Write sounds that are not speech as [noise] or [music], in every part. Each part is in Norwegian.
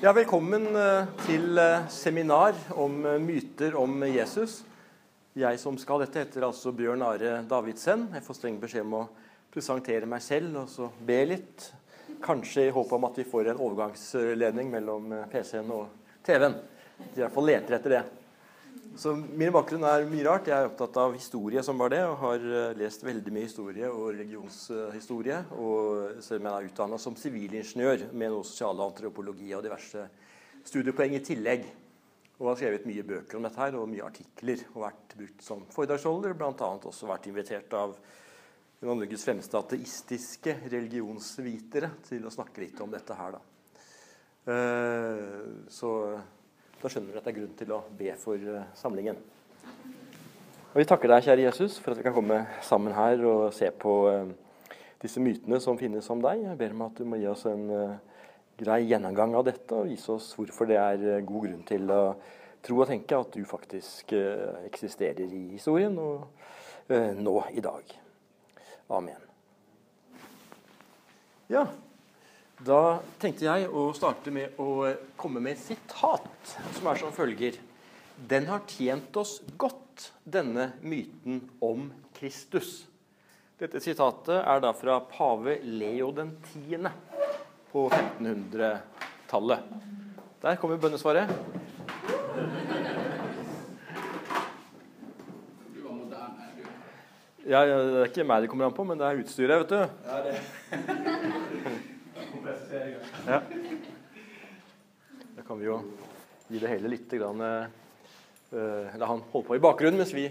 Ja, velkommen eh, til eh, seminar om eh, myter om Jesus. Jeg som skal dette, heter altså Bjørn Are Davidsen. Jeg får streng beskjed om å presentere meg selv og så be litt. Kanskje i håp om at vi får en overgangsledning mellom PC-en og TV-en. I hvert fall leter etter det. Så Min bakgrunn er mye rart. Jeg er opptatt av historie som var det, og har lest veldig mye historie og religionshistorie. Og selv om jeg er utdanna som sivilingeniør med noe sosial antropologi og diverse studiepoeng i tillegg. Og har skrevet mye bøker om dette her, og mye artikler. Og vært brukt som foredragsholder. Bl.a. også vært invitert av Norges fremste ateistiske religionsvitere til å snakke litt om dette her. Da. Så da skjønner du at det er grunn til å be for eh, samlingen. Og Vi takker deg, kjære Jesus, for at vi kan komme sammen her og se på uh, disse mytene som finnes om deg. Jeg ber om at du må gi oss en uh, grei gjennomgang av dette og vise oss hvorfor det er god grunn til å tro og tenke at du faktisk eksisterer i historien og nå i dag. Amen. Ja, da tenkte jeg å starte med å komme med et sitat, som er som følger. Den har tjent oss godt, denne myten om Kristus. Dette sitatet er da fra pave Leo den 10. på 1500-tallet. Der kommer bønnesvaret. Ja, det er ikke meg det kommer an på, men det er utstyret, vet du. Ja, det. Ja. Da kan vi jo gi det hele litt grann, uh, La han holde på i bakgrunnen mens vi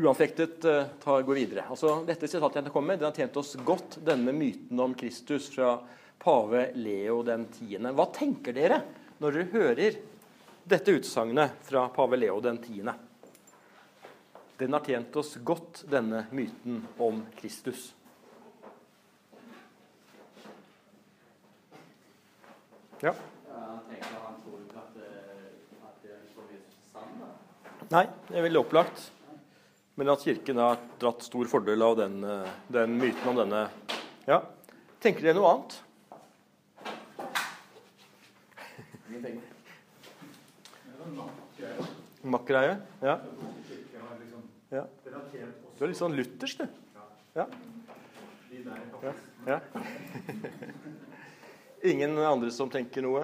uanfektet uh, tar, går videre. Altså, dette sitatet jeg kommer med, den har tjent oss godt, denne myten om Kristus fra pave Leo den 10. Hva tenker dere når dere hører dette utsagnet fra pave Leo den 10.? Den har tjent oss godt, denne myten om Kristus. Ja. Nei, det er veldig opplagt. Men at Kirken har dratt stor fordel av den, eh, den myten om denne Ja. Tenker dere noe annet? Ingenting. Makkgreie? Ja. ja. Du er litt sånn luthersk, du. Ja. ja. ja. [laughs] Ingen andre som tenker noe?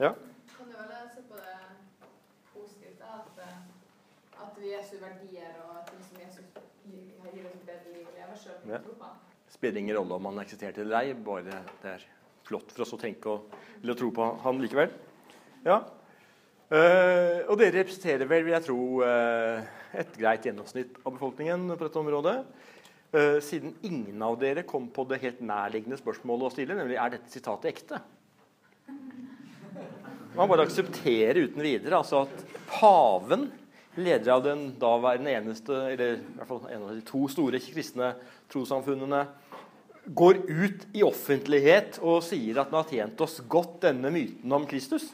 Ja? Kan du vel se på det positivt, at, eh, at Jesu verdier og ting som Jesus gir oss bedre liv å leve sjøl ja. Spiller ingen rolle om han eksisterte eller ei, bare det er flott for oss å tenke og, eller å tro på han likevel. Ja. Uh, og dere representerer vel, vil jeg tro, uh, et greit gjennomsnitt av befolkningen på dette området. Uh, siden ingen av dere kom på det helt nærliggende spørsmålet å stille, nemlig er dette sitatet ekte. Man bare aksepterer uten videre altså at paven, leder av den daværende eneste, eller i hvert fall en av de to store kristne trossamfunnene, går ut i offentlighet og sier at den har tjent oss godt, denne myten om Kristus.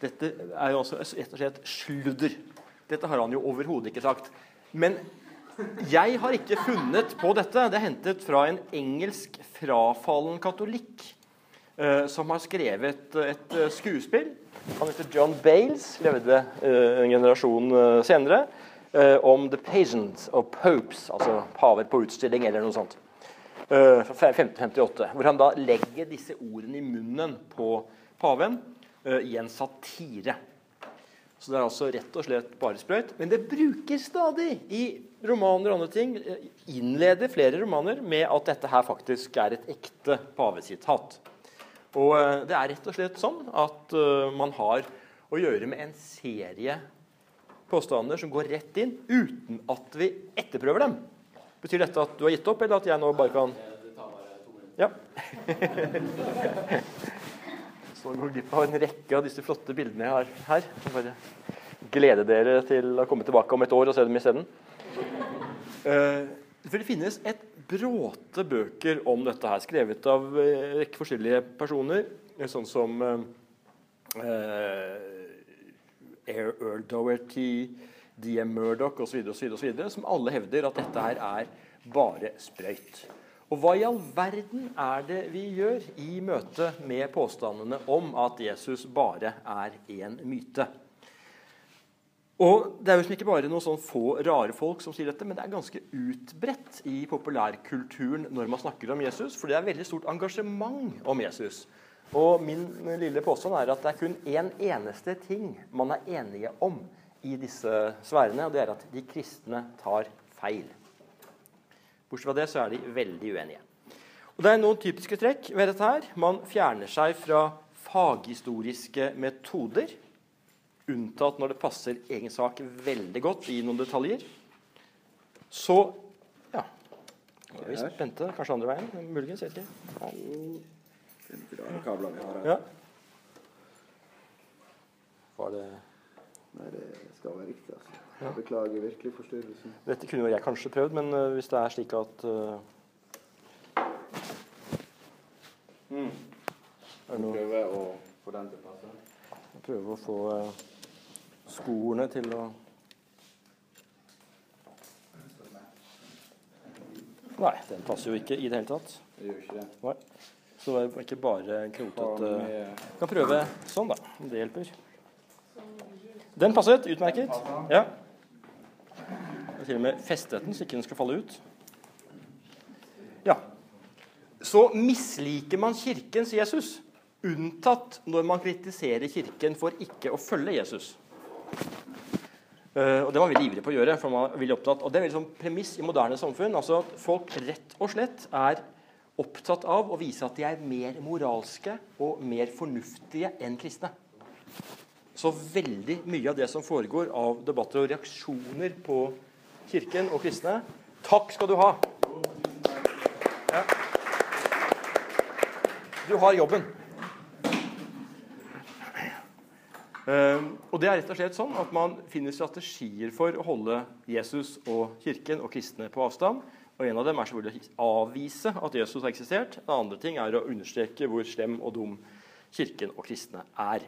Dette er jo altså rett og slett sludder. Dette har han jo overhodet ikke sagt. Men jeg har ikke funnet på dette. Det er hentet fra en engelsk frafallen katolikk uh, som har skrevet et uh, skuespill. Han heter John Bales, levde uh, en generasjon senere, om The Patients of Popes, altså paver på utstilling eller noe sånt. fra 1558, Hvor han da legger disse ordene i munnen på paven i en satire. Så det er altså rett og slett bare sprøyt. Men det brukes stadig i romaner og andre ting. Innleder flere romaner med at dette her faktisk er et ekte pavesitat. Og eh, det er rett og slett sånn at uh, man har å gjøre med en serie påstander som går rett inn uten at vi etterprøver dem. Betyr dette at du har gitt opp, eller at jeg nå bare kan Ja. [laughs] Så går glipp av en rekke av disse flotte bildene jeg har her. Bare glede dere til å komme tilbake om et år og se dem isteden. Uh, for det finnes et bråte bøker om dette her, skrevet av en uh, rekke forskjellige personer. Sånn som uh, Earl Doherty, DM Murdoch osv., som alle hevder at dette her er bare sprøyt. Og hva i all verden er det vi gjør i møte med påstandene om at Jesus bare er en myte? Og Det er jo ikke bare noen sånn få rare folk som sier dette, men det er ganske utbredt i populærkulturen når man snakker om Jesus, for det er veldig stort engasjement om Jesus. Og min lille påstand er at det er kun én en eneste ting man er enige om i disse sfærene, og det er at de kristne tar feil. Bortsett fra det så er de veldig uenige. Og Det er noen typiske trekk ved dette. her. Man fjerner seg fra faghistoriske metoder unntatt når det passer egen sak veldig godt i noen detaljer. Så ja. Er vi spente? Kanskje andre veien? Muligens. Vet ikke. Ja. Var det Nei, det skal være riktig. altså. Jeg beklager virkelig forstyrrelsen. Dette kunne jeg kanskje prøvd, men uh, hvis det er slik at uh, mm. Er det noe Prøve å få den til å passe. Prøve å få uh, skoene til å Nei, den passer jo ikke i det hele tatt. Det gjør ikke det. Nei. Så det er ikke bare med Kan prøve sånn, da. Om det hjelper. Den passet. Utmerket. Ja. Og til og med festet den så ikke den skal falle ut. Ja. Så misliker man Kirkens Jesus, unntatt når man kritiserer Kirken for ikke å følge Jesus. Eh, og Det var man veldig ivrig på å gjøre. for man var opptatt. Og Det er en liksom premiss i moderne samfunn. altså at Folk rett og slett er opptatt av å vise at de er mer moralske og mer fornuftige enn kristne. Så veldig mye av det som foregår av debatter og reaksjoner på Kirken og kristne Takk skal du ha! Ja. Du har jobben. Eh, og det er rett og slett sånn at Man finner strategier for å holde Jesus og Kirken og kristne på avstand. Og En av dem er selvfølgelig å avvise at Jesus har eksistert. En andre ting er å understreke hvor slem og dum Kirken og kristne er.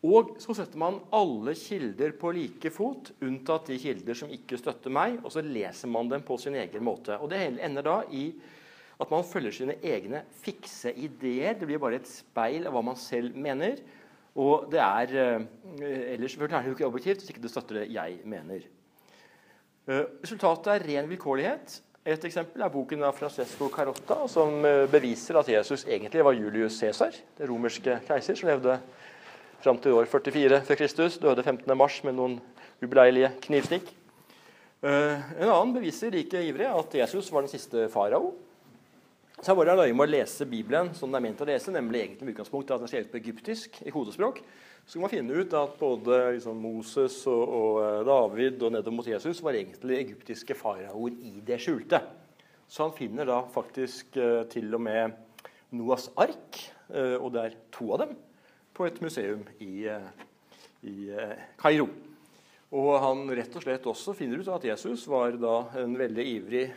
Og så setter man alle kilder på like fot, unntatt de kilder som ikke støtter meg, og så leser man dem på sin egen måte. Og Det ender da i at man følger sine egne fikse ideer. Det blir bare et speil av hva man selv mener. Og det er eh, ellers selvfølgelig er det jo ikke objektivt hvis ikke det støtter det jeg mener. Eh, resultatet er ren vilkårlighet. Et eksempel er boken av Francesco Carotta, som eh, beviser at Jesus egentlig var Julius Cæsar, det romerske keiser, som levde fram til år 44 før Kristus. Døde 15. mars med noen ubeleilige knivstikk. En annen beviser like ivrig at Jesus var den siste farao. Så er bare nøye med å lese Bibelen som den er ment å lese, nemlig egentlig med utgangspunkt i at den er skrevet på egyptisk i kodespråk. Så kan man finne ut at både liksom, Moses og, og eh, David og nedover mot Jesus var egentlig egyptiske faraoer i det skjulte. Så han finner da faktisk eh, til og med Noas ark, eh, og det er to av dem, på et museum i, eh, i Kairo. Og han rett og slett også finner ut at Jesus var da en veldig ivrig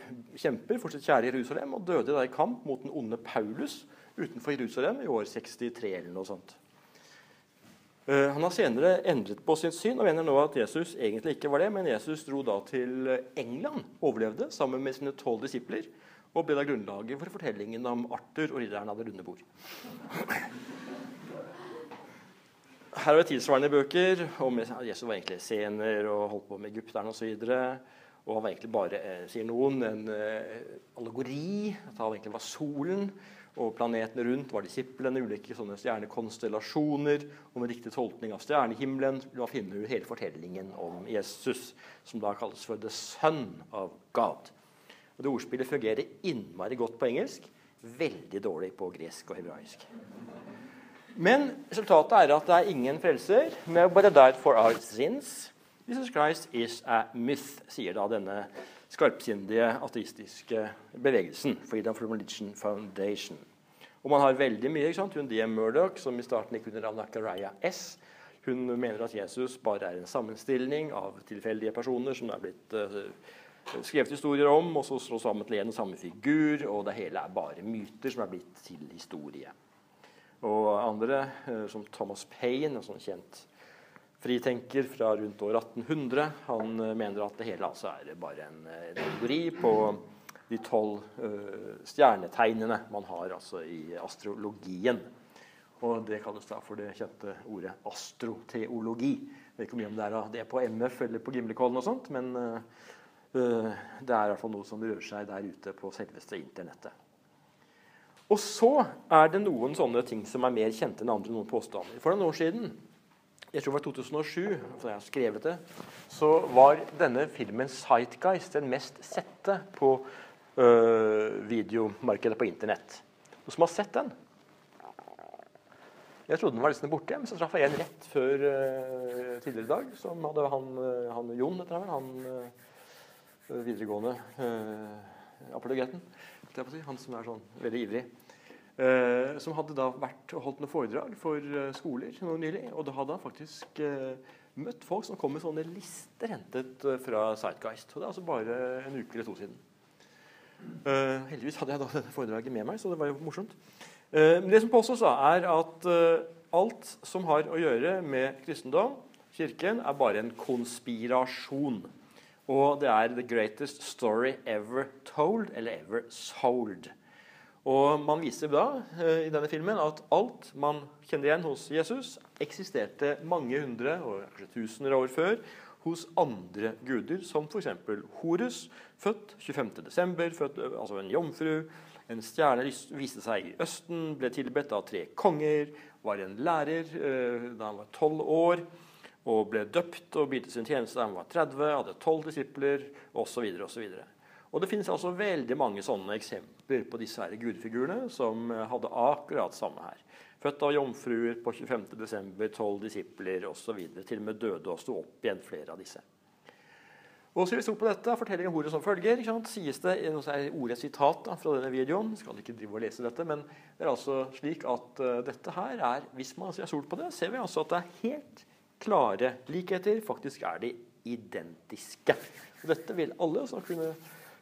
kjemper for sitt kjære Jerusalem, og døde da i kamp mot den onde Paulus utenfor Jerusalem i år 63 eller noe sånt. Eh, Han har senere endret på sitt syn og mener nå at Jesus egentlig ikke var det, men Jesus dro da til England, overlevde sammen med sine tolv disipler, og ble da grunnlaget for fortellingen om Arthur og ridderen av det runde bord. Her har vi tilsvarende bøker om Jesus var egentlig scener og holdt på med egypterne osv. Og han var egentlig bare, eh, sier noen, en eh, allegori. At han egentlig var solen. Og planetene rundt var disiplene, ulike sånne stjernekonstellasjoner. Og med riktig tolkning av stjernehimmelen vil man finne ut hele fortellingen om Jesus, som da kalles for 'the son of God'. Og Det ordspillet fungerer innmari godt på engelsk, veldig dårlig på gresk og hebraisk. Men resultatet er at det er ingen frelser. But died for our sins. Jesus Christ is a myth, sier da denne skarpsindige ateistiske bevegelsen. Freedom from Religion Foundation. Og man har veldig mye. ikke sant? Hun D.M. Murdoch, som i starten gikk under Akaraya S. Hun mener at Jesus bare er en sammenstilling av tilfeldige personer som det er blitt uh, skrevet historier om, og så slås sammen til en og samme figur, og det hele er bare myter som er blitt til historie. Og andre, uh, som Thomas Paine, en sånn kjent fritenker fra rundt år 1800. Han eh, mener at det hele altså er bare en, en allegori på de tolv uh, stjernetegnene man har altså i astrologien. Og det kalles da for det kjente ordet astroteologi. Jeg vet ikke mye om det er det på MF eller på Gimlekollen, og sånt, men uh, det er i hvert fall noe som rører seg der ute på selveste internettet. Og så er det noen sånne ting som er mer kjente enn andre noen påstander. For noen år siden, jeg tror det var 2007, for jeg har skrevet det, så var denne filmen 'Sightguys' den mest sette på øh, videomarkedet på Internett. Noen som har sett den? Jeg trodde den var liksom borte, men så traff jeg en rett før øh, tidligere i dag. som hadde Han, han Jon, heter han, han uh, på å si, han som er sånn veldig ivrig. Eh, som hadde da vært og holdt noen foredrag for eh, skoler noe nylig. Og da hadde han faktisk eh, møtt folk som kom med sånne lister hentet fra Zeitgeist. Og det er altså bare en uke eller to siden. heldigvis hadde jeg da dette foredraget med meg, så det var jo morsomt. men det som påstås, er at alt som har å gjøre med kristendom, kirken, er bare en konspirasjon. Og det er 'The greatest story ever told', eller 'ever sold'. Og Man viser da eh, i denne filmen at alt man kjenner igjen hos Jesus, eksisterte mange hundre og kanskje tusener år før hos andre guder, som f.eks. Horus, født 25.12., født, altså en jomfru. En stjerne viste seg i Østen, ble tilbedt av tre konger, var en lærer eh, da han var tolv år og ble døpt og begynte sin tjeneste da han var 30, hadde tolv disipler osv. osv. Og det finnes altså veldig mange sånne eksempler på disse her gudfigurene som eh, hadde akkurat samme her. Født av jomfruer på 25.12., tolv disipler osv. Til og med døde og sto opp igjen flere av disse. Og så vi sto på dette, Fortellingen om ordet som følger. ikke sant? sies det i ordet sitat da, fra denne videoen. Jeg skal ikke drive og lese dette, men det er altså slik at uh, dette her er Hvis man ser sol på det, ser vi altså at det er helt klare likheter. Faktisk er de identiske. Og dette vil alle som kunne,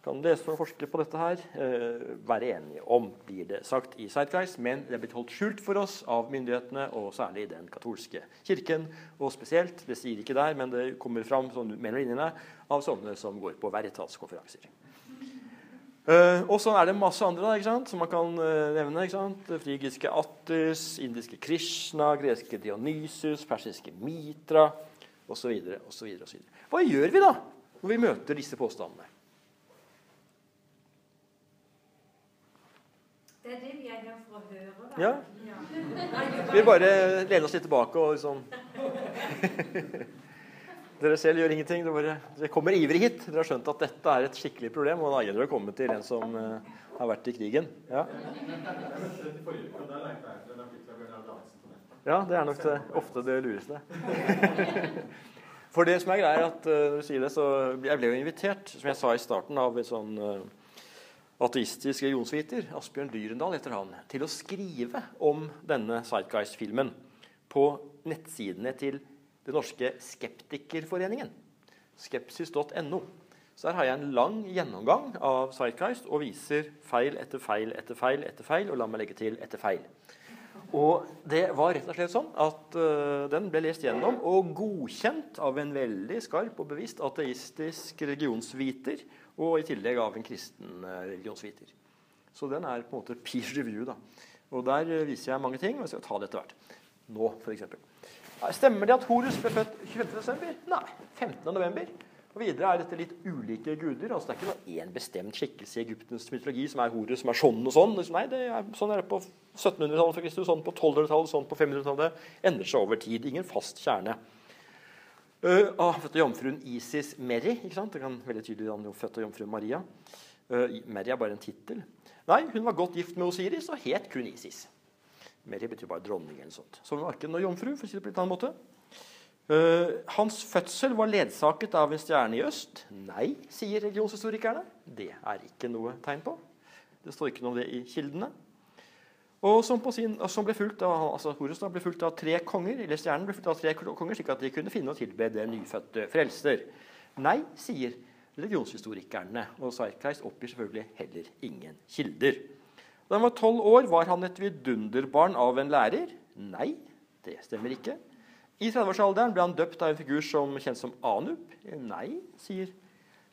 kan lese og forske på dette, her, eh, være enige om, blir det sagt i Sightguys. Men det er blitt holdt skjult for oss av myndighetene, og særlig den katolske kirken. Og spesielt, det sier ikke der, men det kommer fram sånn mellom linjene, av sånne som går på Veritas-konferanser. Uh, og så er det masse andre da, ikke sant, som man kan uh, nevne. ikke sant? Frigiske Attis, indiske Krishna, greske Dionysus, persiske Mitra osv. Hva gjør vi da når vi møter disse påstandene? Det er det vi er her for å høre. Da. Ja. ja. Vi bare lener oss litt tilbake og liksom [laughs] Dere selv gjør ingenting. Dere, dere kommer ivrig hit. Dere har skjønt at dette er et skikkelig problem. Og da gjelder det å komme til en som uh, har vært i krigen. Ja. ja, det er nok det, ofte det lureste. [laughs] For det som er greia, er at uh, når du sier det, så jeg ble jo invitert, som jeg sa i starten, av en sånn uh, ateistisk religionsviter, Asbjørn Dyrendal heter han, til å skrive om denne Sightguys-filmen på nettsidene til den norske skeptikerforeningen. Skepsis.no. Så her har jeg en lang gjennomgang av Zeitgeist og viser feil etter feil etter feil etter feil, og la meg legge til etter feil. Og det var rett og slett sånn at uh, den ble lest gjennom og godkjent av en veldig skarp og bevisst ateistisk religionsviter, og i tillegg av en kristen uh, religionsviter. Så den er på en måte Peer review. da. Og der uh, viser jeg mange ting, og jeg skal ta det etter hvert. Nå, f.eks. Stemmer det at Horus ble født 25.12.? Nei. 15.11. Og Videre er dette litt ulike guder. altså Det er ikke noe én bestemt skikkelse i Egyptens mytologi som er Horus, som er sånn og sånn. Nei, det er, Sånn er det på 1700-tallet for Kristus, sånn på 1200-tallet, sånn på 500-tallet. Endrer seg over tid. Ingen fast kjerne. Uh, ah, født av jomfruen Isis Meri. ikke sant? Det kan veldig tydelig han født av jomfruen Maria. Uh, Meri er bare en tittel. Nei, hun var godt gift med Osiris og het kun Isis. Mary betyr bare dronning. eller sånt. Så hun var ikke noe jomfru. for å si det på en annen måte. Uh, hans fødsel var ledsaget av en stjerne i øst. Nei, sier religionshistorikerne. Det er ikke noe tegn på. Det står ikke noe om det i kildene. Og som, sin, som ble fulgt av, altså Horus ble fulgt av tre konger, eller stjernen ble fulgt av tre konger, slik at de kunne finne og tilbe det nyfødte frelser. Nei, sier religionshistorikerne. Og Sarkreis oppgir selvfølgelig heller ingen kilder. Da han var tolv år, var han et vidunderbarn av en lærer? Nei, det stemmer ikke. I 30-årsalderen ble han døpt av en figur som kjent som Anup? Nei, sier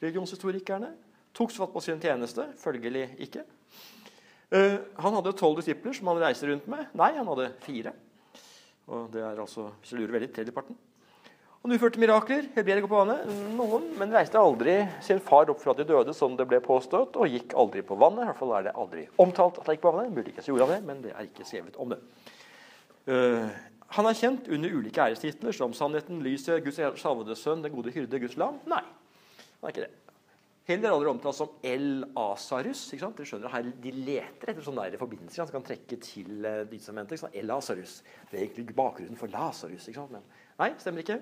religionshistorikerne. Tok fatt på sin tjeneste? Følgelig ikke. Uh, han hadde tolv disipler som han reiste rundt med. Nei, han hadde fire. Og det er altså, hvis du lurer veldig, tredjeparten. Han utførte mirakler, helbredet på vannet, noen, men reiste aldri sin far opp fra de døde, som det ble påstått, og gikk aldri på vannet. I hvert fall er det aldri omtalt at han gikk på vannet. Muligens gjorde han det, men det er ikke skrevet om det. Uh, han er kjent under ulike ærestitler som Sannheten, Lyset, Guds salvede sønn, Den gode hyrde, Guds lam. Nei, han er ikke det. Heller aldri omtalt som El Asarus. ikke sant? Dere skjønner her, De leter etter sånne der forbindelser som kan trekke til uh, de som venter. El Asarus. Det er egentlig bakgrunnen for Lasarus. ikke sant? Men nei, stemmer ikke.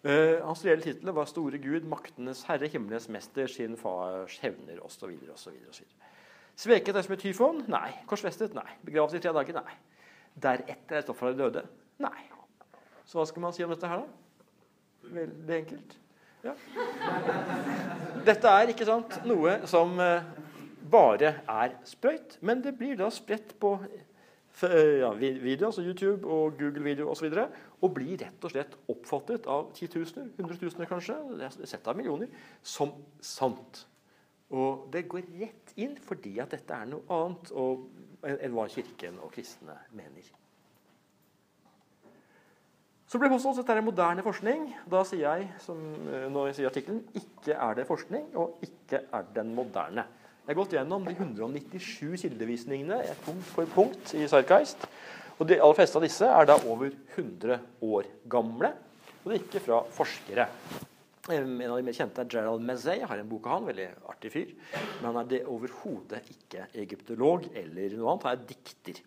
Uh, hans reelle tittel var Store Gud, maktenes herre, himmelens mester, sin fars hevner osv. Sveket er som et tyfon? Nei. Korsfestet? Nei. Begravet i tre dager? Nei. Deretter er de døde? Nei. Så hva skal man si om dette her, da? Veldig enkelt. Ja. Dette er ikke sant, noe som eh, bare er sprøyt, men det blir da spredt på ja, videoer, altså YouTube og Google-video osv. Og, så og blir rett og slett oppfattet av titusener, hundretusener kanskje, sett av millioner, som sant. Og det går rett inn fordi at dette er noe annet enn hva Kirken og kristne mener. Så ble påstått at dette er moderne forskning. Da sier jeg, som eh, når jeg sier artikkelen, ikke er det forskning, og ikke er den moderne. Jeg har gått gjennom de 197 kildevisningene punkt for punkt i Sarkeist. Og De aller fleste av disse er da over 100 år gamle, og det er ikke fra forskere. En av de mer kjente er Gerald Mezey. Jeg har en bok av han, veldig artig fyr. Men han er det overhodet ikke egyptolog eller noe annet. Han er dikter.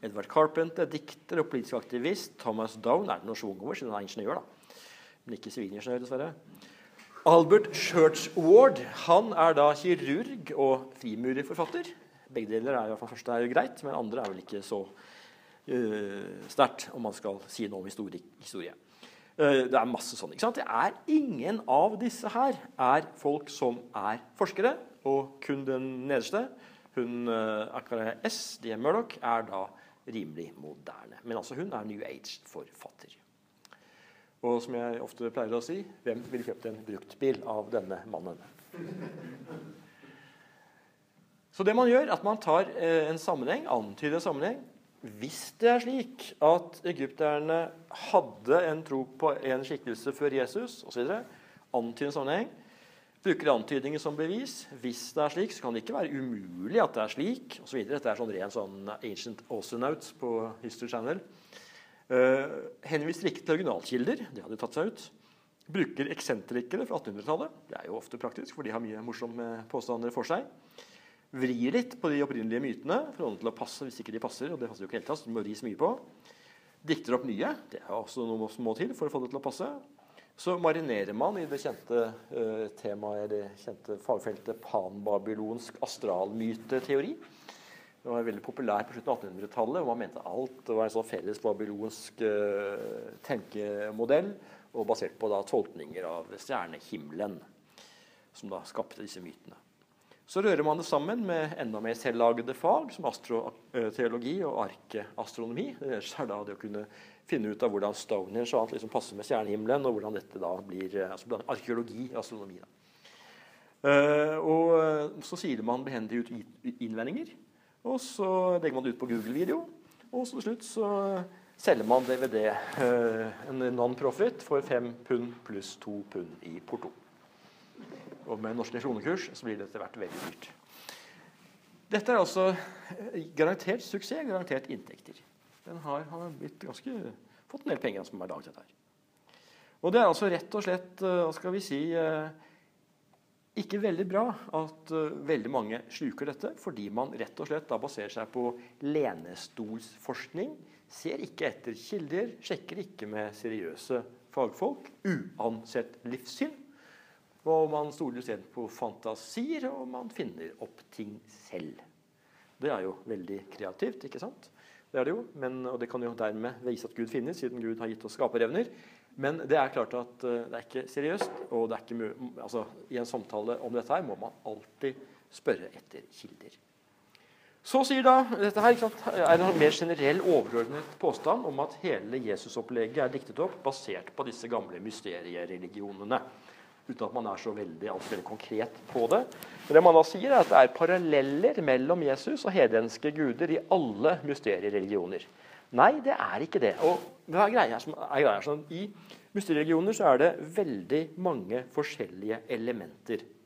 Edvard Carpenter, er dikter og politisk aktivist. Thomas Down er det noe schwung over, siden han er ingeniør. da. Men ikke sivilingeniør, dessverre. Albert Churchward han er da kirurg og frimurerforfatter. Begge deler er i hvert fall første er greit, men andre er vel ikke så uh, sterkt, om man skal si noe om historie. Uh, det er masse sånn. ikke sant? Det er Ingen av disse her er folk som er forskere, og kun den nederste, hun uh, Akara S. D. Murdoch, er da rimelig moderne. Men altså hun er New Age-forfatter. Og som jeg ofte pleier å si hvem ville kjøpt en bruktbil av denne mannen? Så det man gjør, er at man tar eh, en sammenheng, antyder en sammenheng. Hvis det er slik at egypterne hadde en tro på en skikkelse før Jesus osv., antyder en sammenheng, bruker antydninger som bevis. Hvis det er slik, så kan det ikke være umulig at det er slik. Og så Dette er sånn ren sånn ancient Notes på History Channel. Uh, henviser ikke til originalkilder. Det hadde tatt seg ut. Bruker eksentrikere fra 1800-tallet. Det er jo ofte praktisk, for de har mye morsomme påstander for seg. Vrir litt på de opprinnelige mytene for å til å passe hvis ikke de passer. og det passer jo ikke helt tatt, så det må vris mye på. Dikter opp nye. Det er også noe som må til for å få det til å passe. Så marinerer man i det kjente uh, temaet, det kjente fagfeltet panbabylonsk astralmyteteori. Det var veldig populær på slutten av 1800-tallet. og Man mente alt var en sånn felles babylonsk uh, tenkemodell, og basert på da, tolkninger av stjernehimmelen, som da skapte disse mytene. Så rører man det sammen med enda mer selvlagde fag, som astroteologi og arkeastronomi. Det er da det å kunne finne ut av hvordan Stonehenge og alt liksom passer med stjernehimmelen, og hvordan dette da blir eh, altså arkeologi og astronomi. Da. Uh, og eh, Så siler man behendig ut innvendinger, og så legger man det ut på Google-video. Og så til slutt så selger man DVD, uh, en non-profit, for fem pund pluss to pund i porto. Og med norsk kronekurs så blir det etter hvert veldig dyrt. Dette er altså garantert suksess, garantert inntekter den har, har ganske, fått en del penger som har laget dette her. Og det er altså rett og slett eh, hva skal vi si, eh, ikke veldig bra at eh, veldig mange sluker dette, fordi man rett og slett da baserer seg på lenestolsforskning, ser ikke etter kilder, sjekker ikke med seriøse fagfolk, uansett livssyn. Og man stoler isteden på fantasier, og man finner opp ting selv. Det er jo veldig kreativt, ikke sant? Det er det jo, men, og det kan jo dermed vise at Gud finnes, siden Gud har gitt oss skaperevner. Men det er klart at uh, det er ikke seriøst. Og det er ikke altså, i en samtale om dette her må man alltid spørre etter kilder. Så sier da, Dette her sant, er en mer generell overordnet påstand om at hele Jesusopplegget er diktet opp basert på disse gamle mysteriereligionene. uten at man er så veldig, altså veldig konkret på det. Men det man da sier, er at det er paralleller mellom Jesus og hedenske guder i alle mysteriereligioner. Nei, det er ikke det. Og hva er greia som er greia sånn, I mysteriereligioner så er det veldig mange forskjellige elementer. Det?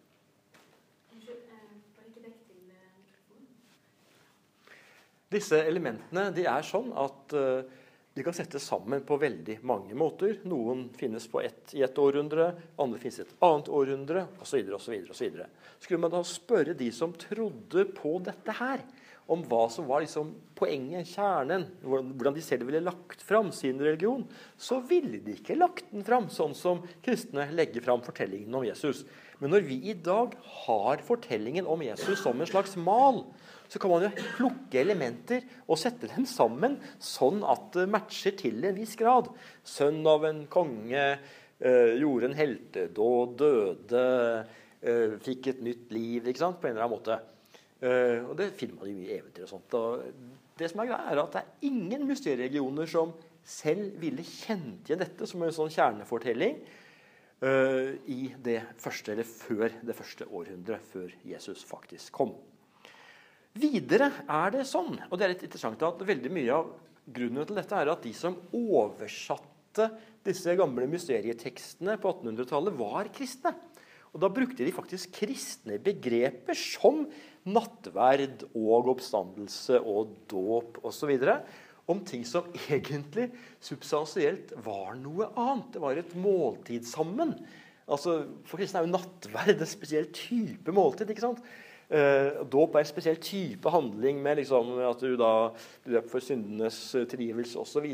Disse elementene de er sånn at eh, de kan settes sammen på veldig mange måter. Noen finnes ett, i ett århundre, andre finnes i et annet århundre osv. osv. Skulle man da spørre de som trodde på dette her, om hva som var liksom poenget, kjernen, hvordan de selv ville lagt fram sin religion, så ville de ikke lagt den fram sånn som kristne legger fram fortellingen om Jesus. Men når vi i dag har fortellingen om Jesus som en slags mal, så kan man jo plukke elementer og sette dem sammen sånn at det matcher til en viss grad. Sønn av en konge, øh, gjorde en heltedåd, døde, øh, fikk et nytt liv ikke sant, på en eller annen måte. Uh, og Det finner man i mye eventyr. og sånt. Og det som er greia er at det er ingen mysterieregioner som selv ville kjent igjen dette som en sånn kjernefortelling uh, i det første, eller før det første århundret, før Jesus faktisk kom. Videre er det sånn, og det er litt interessant at veldig mye av grunnen til dette er at de som oversatte disse gamle mysterietekstene på 1800-tallet, var kristne. Og Da brukte de faktisk kristne begreper som nattverd og oppstandelse og dåp osv. Om ting som egentlig substansielt var noe annet. Det var et måltid sammen. Altså, for kristne er jo nattverd en spesiell type måltid. ikke sant? Eh, dåp er en spesiell type handling med liksom, at du da blir døpt for syndenes tilgivelse osv.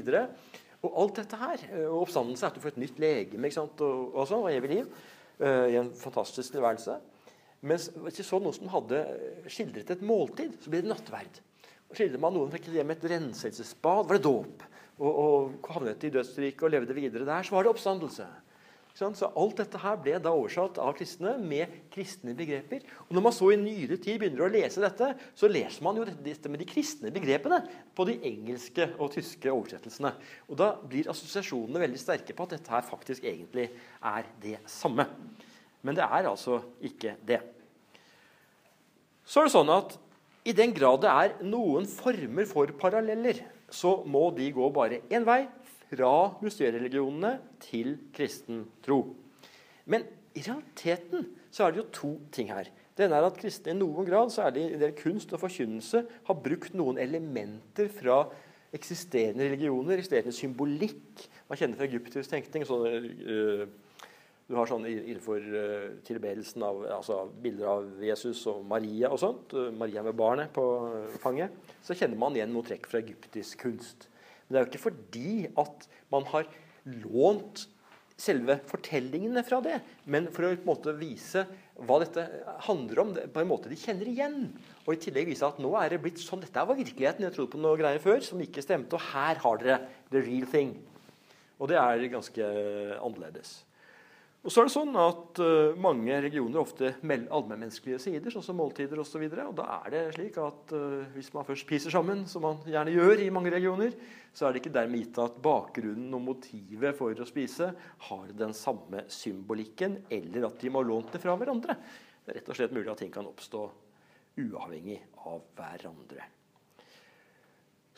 Og alt dette her, eh, og oppstandelse er at du får et nytt legeme ikke sant? Og, og, sånn, og evig liv eh, i en fantastisk tilværelse. Mens hvis vi så noen som hadde skildret et måltid, så ble det nattverd. Og Skildret man noen fikk hjem et renselsesbad, var det dåp. Og, og havnet i dødsriket og levde videre der, så var det oppstandelse. Så alt dette her ble da oversatt av kristne med kristne begreper. Og Når man så i nyere tid begynner å lese dette, så leser man jo dette med de kristne begrepene på de engelske og tyske oversettelsene. Og Da blir assosiasjonene veldig sterke på at dette her faktisk egentlig er det samme. Men det er altså ikke det. Så er det sånn at i den grad det er noen former for paralleller, så må de gå bare én vei fra mysteriereligionene til kristen tro. Men i realiteten så er det jo to ting her. Det ene er at kristne i noen grad, særlig i del kunst og forkynnelse, har brukt noen elementer fra eksisterende religioner, eksisterende symbolikk. Man kjenner fra egyptisk tenkning. sånne uh, du har sånn innenfor uh, tilbedelsen av altså, bilder av Jesus og Maria og sånt. Uh, Maria med barnet på uh, fanget. Så kjenner man igjen noen trekk fra egyptisk kunst. Men det er jo ikke fordi at man har lånt selve fortellingene fra det, men for å på en måte vise hva dette handler om på en måte de kjenner igjen. Og i tillegg vise at nå er det blitt sånn. Dette var virkeligheten. Jeg trodde på noe greier før som ikke stemte. Og her har dere the real thing. Og det er ganske annerledes. Og så er det sånn at uh, Mange regioner ofte allmennmenneskelige sider, sånn som måltider osv. Og, så og da er det slik at uh, hvis man først spiser sammen, som man gjerne gjør i mange regioner, så er det ikke dermed gitt at bakgrunnen og motivet for å spise har den samme symbolikken, eller at de må ha lånt det fra hverandre. Det er rett og slett mulig at ting kan oppstå uavhengig av hverandre.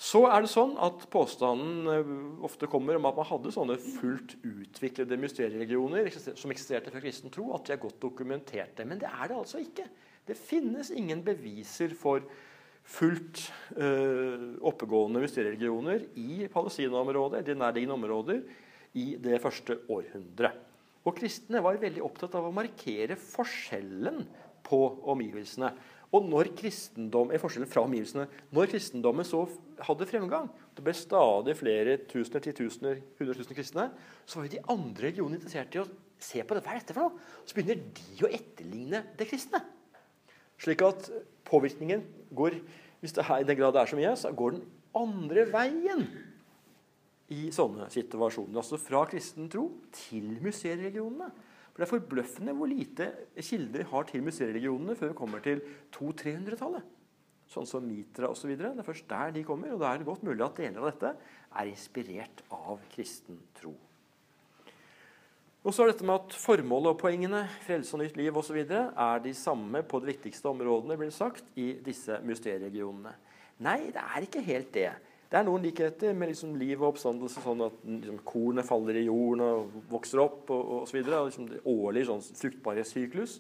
Så er det sånn at Påstanden eh, ofte kommer om at man hadde sånne fullt utviklede mysterieregioner som eksisterte før kristen tro, at de er godt dokumenterte. Men det er det altså ikke. Det finnes ingen beviser for fullt uh, oppegående mysterieregioner i Palestina-området de nærliggende områder i det første århundret. Og Kristne var veldig opptatt av å markere forskjellen på omgivelsene. Og når kristendom, er forskjellen fra omgivelsene, når kristendommen så hadde fremgang, det ble stadig flere tusener, titusener, hundretusener kristne, så var jo de andre religionene interessert i å se på det. Hva er dette for noe? Så begynner de å etterligne det kristne. Slik at påvirkningen går hvis det her, i den grad det er så mye, så går den andre veien i sånne situasjoner. Altså fra kristen tro til museereligionene. For Det er forbløffende hvor lite kilder har til museereligionene før vi kommer til 200-300-tallet. Sånn som Mitra osv. Det er først der de kommer. Og da er det godt mulig at deler av dette er inspirert av kristen tro. Og så er dette med at Formålet og poengene, frelse og nytt liv osv. er de samme på de viktigste områdene blir det sagt, i disse mysterieregionene. Nei, det er ikke helt det. Det er noen likheter med liksom liv og oppstandelse, sånn at liksom, kornet faller i jorden og vokser opp og osv. Liksom, årlig sånn fruktbarhetssyklus.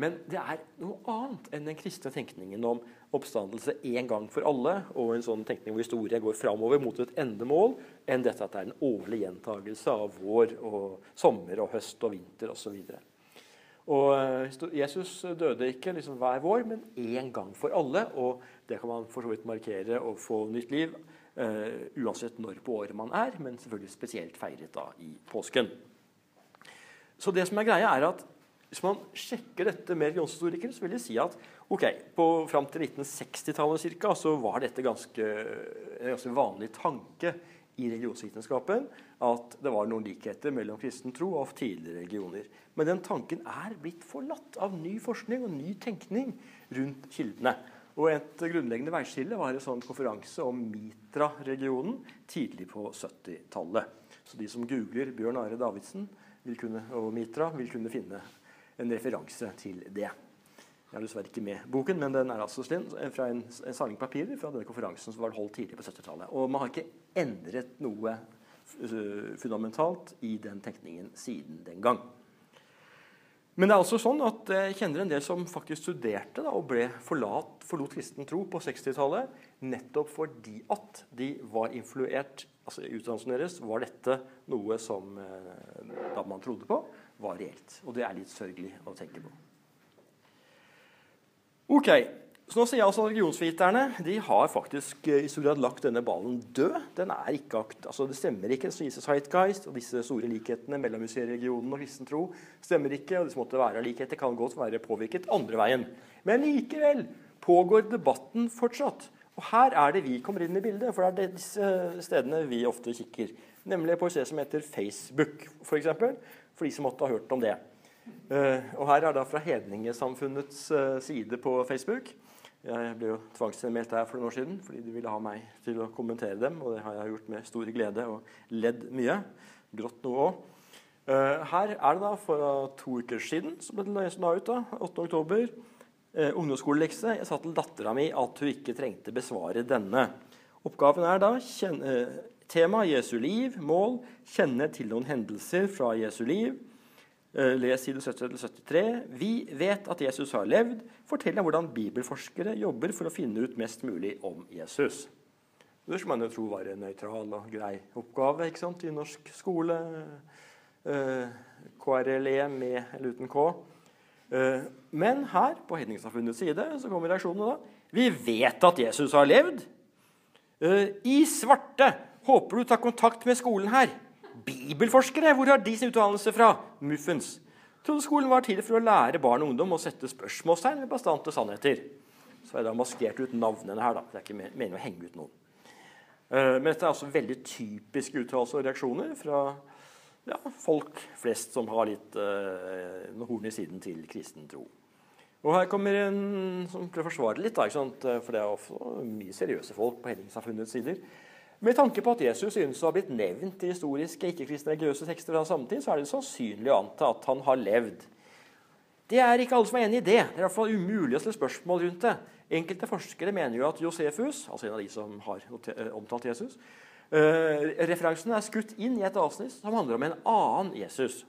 Men det er noe annet enn den kristne tenkningen om oppstandelse én gang for alle, og en sånn tenkning hvor historien går framover mot et endemål, enn dette at det er en årlig gjentagelse av vår og sommer og høst og vinter osv. Og eh, Jesus døde ikke liksom hver vår, men én gang for alle. Og det kan man for så vidt markere og få nytt liv uansett når på året man er, men selvfølgelig spesielt feiret da i påsken. Så det som er greia er at hvis man sjekker dette med religionshistorikere, så vil de si at ok, på, fram til 1960-tallet ca. så var dette ganske, en ganske vanlig tanke i religionsvitenskapen at det var noen likheter mellom kristen tro og tidligere religioner. Men den tanken er blitt forlatt av ny forskning og ny tenkning rundt kildene. Og Et grunnleggende veiskille var en sånn konferanse om Mitra-regionen tidlig på 70-tallet. Så de som googler Bjørn Are Davidsen kunne, og Mitra, vil kunne finne en referanse til det. Jeg har dessverre ikke med boken, men den er altså fra en, en samling papirer fra denne konferansen som var holdt tidlig på 70-tallet. Og man har ikke endret noe uh, fundamentalt i den tenkningen siden den gang. Men det er altså sånn at jeg kjenner en del som faktisk studerte da, og ble forlat, forlot kristen tro på 60-tallet nettopp fordi at de var influert altså I utdannelsen deres var dette noe som uh, da man trodde på, var reelt. Og det er litt sørgelig å tenke på. Ok, så nå sier jeg altså at Religionsviterne de har faktisk eh, i stor grad lagt denne ballen død. Den er ikke akt, altså Det stemmer ikke. så Jesus Heitgeist og disse store likhetene mellom museeregionen og kristen tro stemmer ikke. og disse måtte være likheter kan godt være påvirket andre veien. Men likevel pågår debatten fortsatt. Og her er det vi kommer inn i bildet, for det er disse stedene vi ofte kikker. Nemlig på et sted som heter Facebook, f.eks for de som måtte ha hørt om det. Uh, og her er da fra Hedningesamfunnets uh, side på Facebook. Jeg ble jo tvangsmeldt her for noen år siden fordi de ville ha meg til å kommentere dem. Og det har jeg gjort med stor glede og ledd mye. Grått noe òg. Eh, her er det da for to uker siden, som ble det la ut, da, 8. oktober, Eh, ungdomsskolelekse. Jeg sa til dattera mi at hun ikke trengte besvare denne. Oppgaven er da kjenne, Tema Jesu liv. Mål kjenne til noen hendelser fra Jesu liv. Eh, les side 70-73. Vi vet at Jesus har levd. Fortell om hvordan bibelforskere jobber for å finne ut mest mulig om Jesus. Det skulle man jo tro var en nøytral og grei oppgave ikke sant, i norsk skole. Eh, KRLE med eller uten K. Eh, men her, på Hedningssamfunnets side, så kommer reaksjonene da. Vi vet at Jesus har levd. I svarte Håper du tar kontakt med skolen her. Bibelforskere, hvor har de sin utdannelse fra? Muffens. Trodde skolen var til for å lære barn og ungdom å sette spørsmålstegn ved bastante sannheter. Så har jeg da maskert ut navnene her. da. Det er ikke meningen å henge ut noen. Eh, men dette er altså veldig typiske uttalelser og reaksjoner fra ja, folk flest som har litt uh, horn i siden til kristen tro. Og her kommer en som prøver å forsvare litt, da, for det er også mye seriøse folk på Hedningssamfunnets sider. Med tanke på at Jesus synes å ha blitt nevnt i historiske ikke-kristne religiøse tekster fra samtid, så er det sannsynlig å anta at han har levd. Det er ikke alle som er enig i det. Det er i hvert fall umulig å stille spørsmål rundt det. Enkelte forskere mener jo at Josefus, altså en av de som har eh, omtalt Jesus, uh, referansen er skutt inn i et avsnitt som handler om en annen Jesus.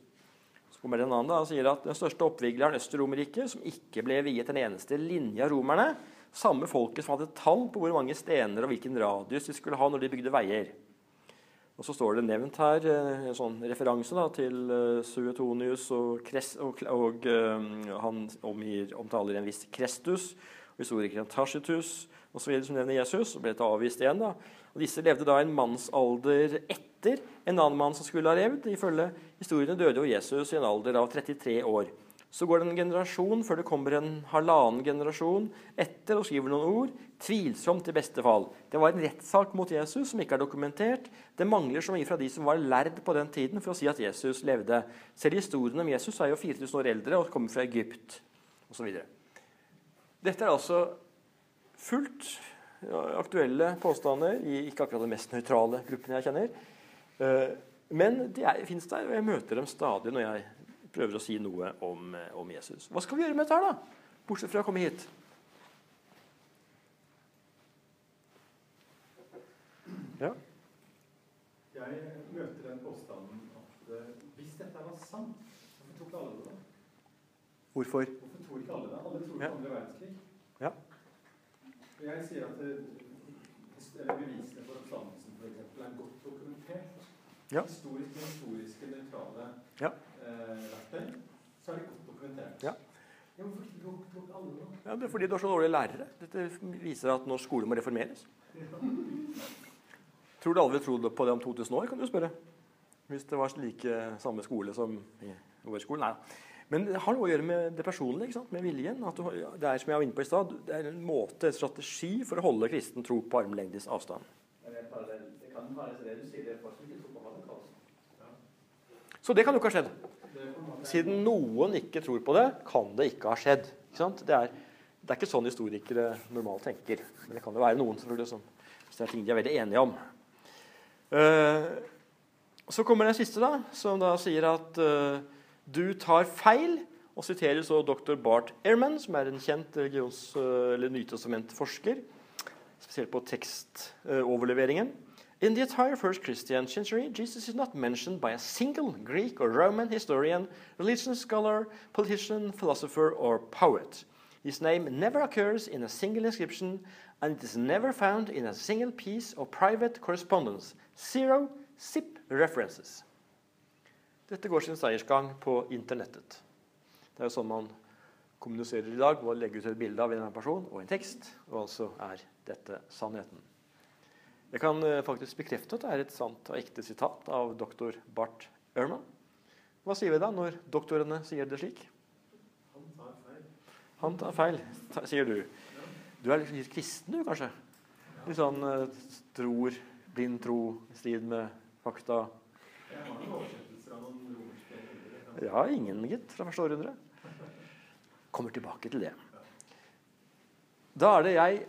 Så kommer det en annen da, og sier at Den største oppvigleren Øst-Romerriket, som ikke ble viet en eneste linje av romerne, samme folket som hadde tall på hvor mange stener og hvilken radius de skulle ha når de bygde veier. Og Så står det nevnt her eh, en sånn referanse da, til uh, Suetonius, og, Kres, og, og uh, han omgir, omtaler en viss Krestus, og historikeren Tacitus osv. som nevner Jesus. og ble til avvist igjen. da. Og Disse levde da en mannsalder etter en annen mann som skulle ha levd. Ifølge historiene døde jo Jesus i en alder av 33 år. Så går det en generasjon før det kommer en halvannen generasjon etter og skriver noen ord. Tvilsomt i beste fall. Det var en rettssak mot Jesus som ikke er dokumentert. Det mangler så mye fra de som var lærd på den tiden for å si at Jesus levde. Selv historien om Jesus er jo 4000 år eldre og kommer fra Egypt osv. Dette er altså fullt aktuelle påstander i ikke akkurat de mest nøytrale gruppene jeg kjenner. Eh, Men de fins der, og jeg møter dem stadig når jeg prøver å si noe om, eh, om Jesus. Hva skal vi gjøre med dette her, da? Bortsett fra å komme hit. Ja. Jeg møter den påstanden at eh, hvis dette var sant, hvorfor ikke alle det? da? Hvorfor? Hvorfor tror ikke alle det? Alle tror Ja. andre verdenskrig. Ja. Jeg sier at eller bevisene for oppstandelsen for eksempel, er godt dokumentert. Ja. Historisk, historiske, nøytrale eh, verktøy, så er det godt dokumentert. Ja. Ja, det? Ja, det er fordi du har så dårlige lærere. Dette viser at norsk skole må reformeres. Tror du alle vil tro på det om 2000 år, kan du spørre. Hvis det var slik samme skole som i vår skole. Nei. Men det har noe å gjøre med det personlige, ikke sant? med viljen. At du, det er som jeg var inne på i stad, det er en måte, en strategi for å holde kristen tro på armlengdes avstand. Men det, det kan være så det du sier, det er folk som ikke tror på holocaust. Så det kan jo ikke ha skjedd. Siden noen ikke tror på det, kan det ikke ha skjedd. Ikke? Det, er, det er ikke sånn historikere normalt tenker. Men det kan jo være noen selvfølgelig som hvis det er ting de er veldig enige om. Uh, så kommer den siste, da, som da sier at uh, du tar feil, og siterer så dr. Bart Ehrman, som er en kjent religions- eh, eller nytestamentforsker, spesielt på tekstoverleveringen. In the entire first Christian century, Jesus is not mentioned by a single Greek or Roman historian, religion scholar, politician, philosopher, or poet. His name never occurs in a single inscription, and it is never found in a single piece of private correspondence. Zero zip references. Dette går sin seiersgang på internettet. Det er jo sånn man kommuniserer i dag, ved å legge ut et bilde av en person og en tekst, og altså er dette sannheten. Jeg kan eh, faktisk bekrefte at det er et sant og ekte sitat av doktor Bart Ehrman. Hva sier vi da når doktorene sier det slik? Han tar feil. Han tar feil, sier du. Du er litt kristen, du, kanskje? Litt sånn eh, tror, blind tro, i strid med fakta. Jeg har noen oversettelser av noen romerske. Ja, ingen, gitt, fra første århundre. Kommer tilbake til det. Da er det jeg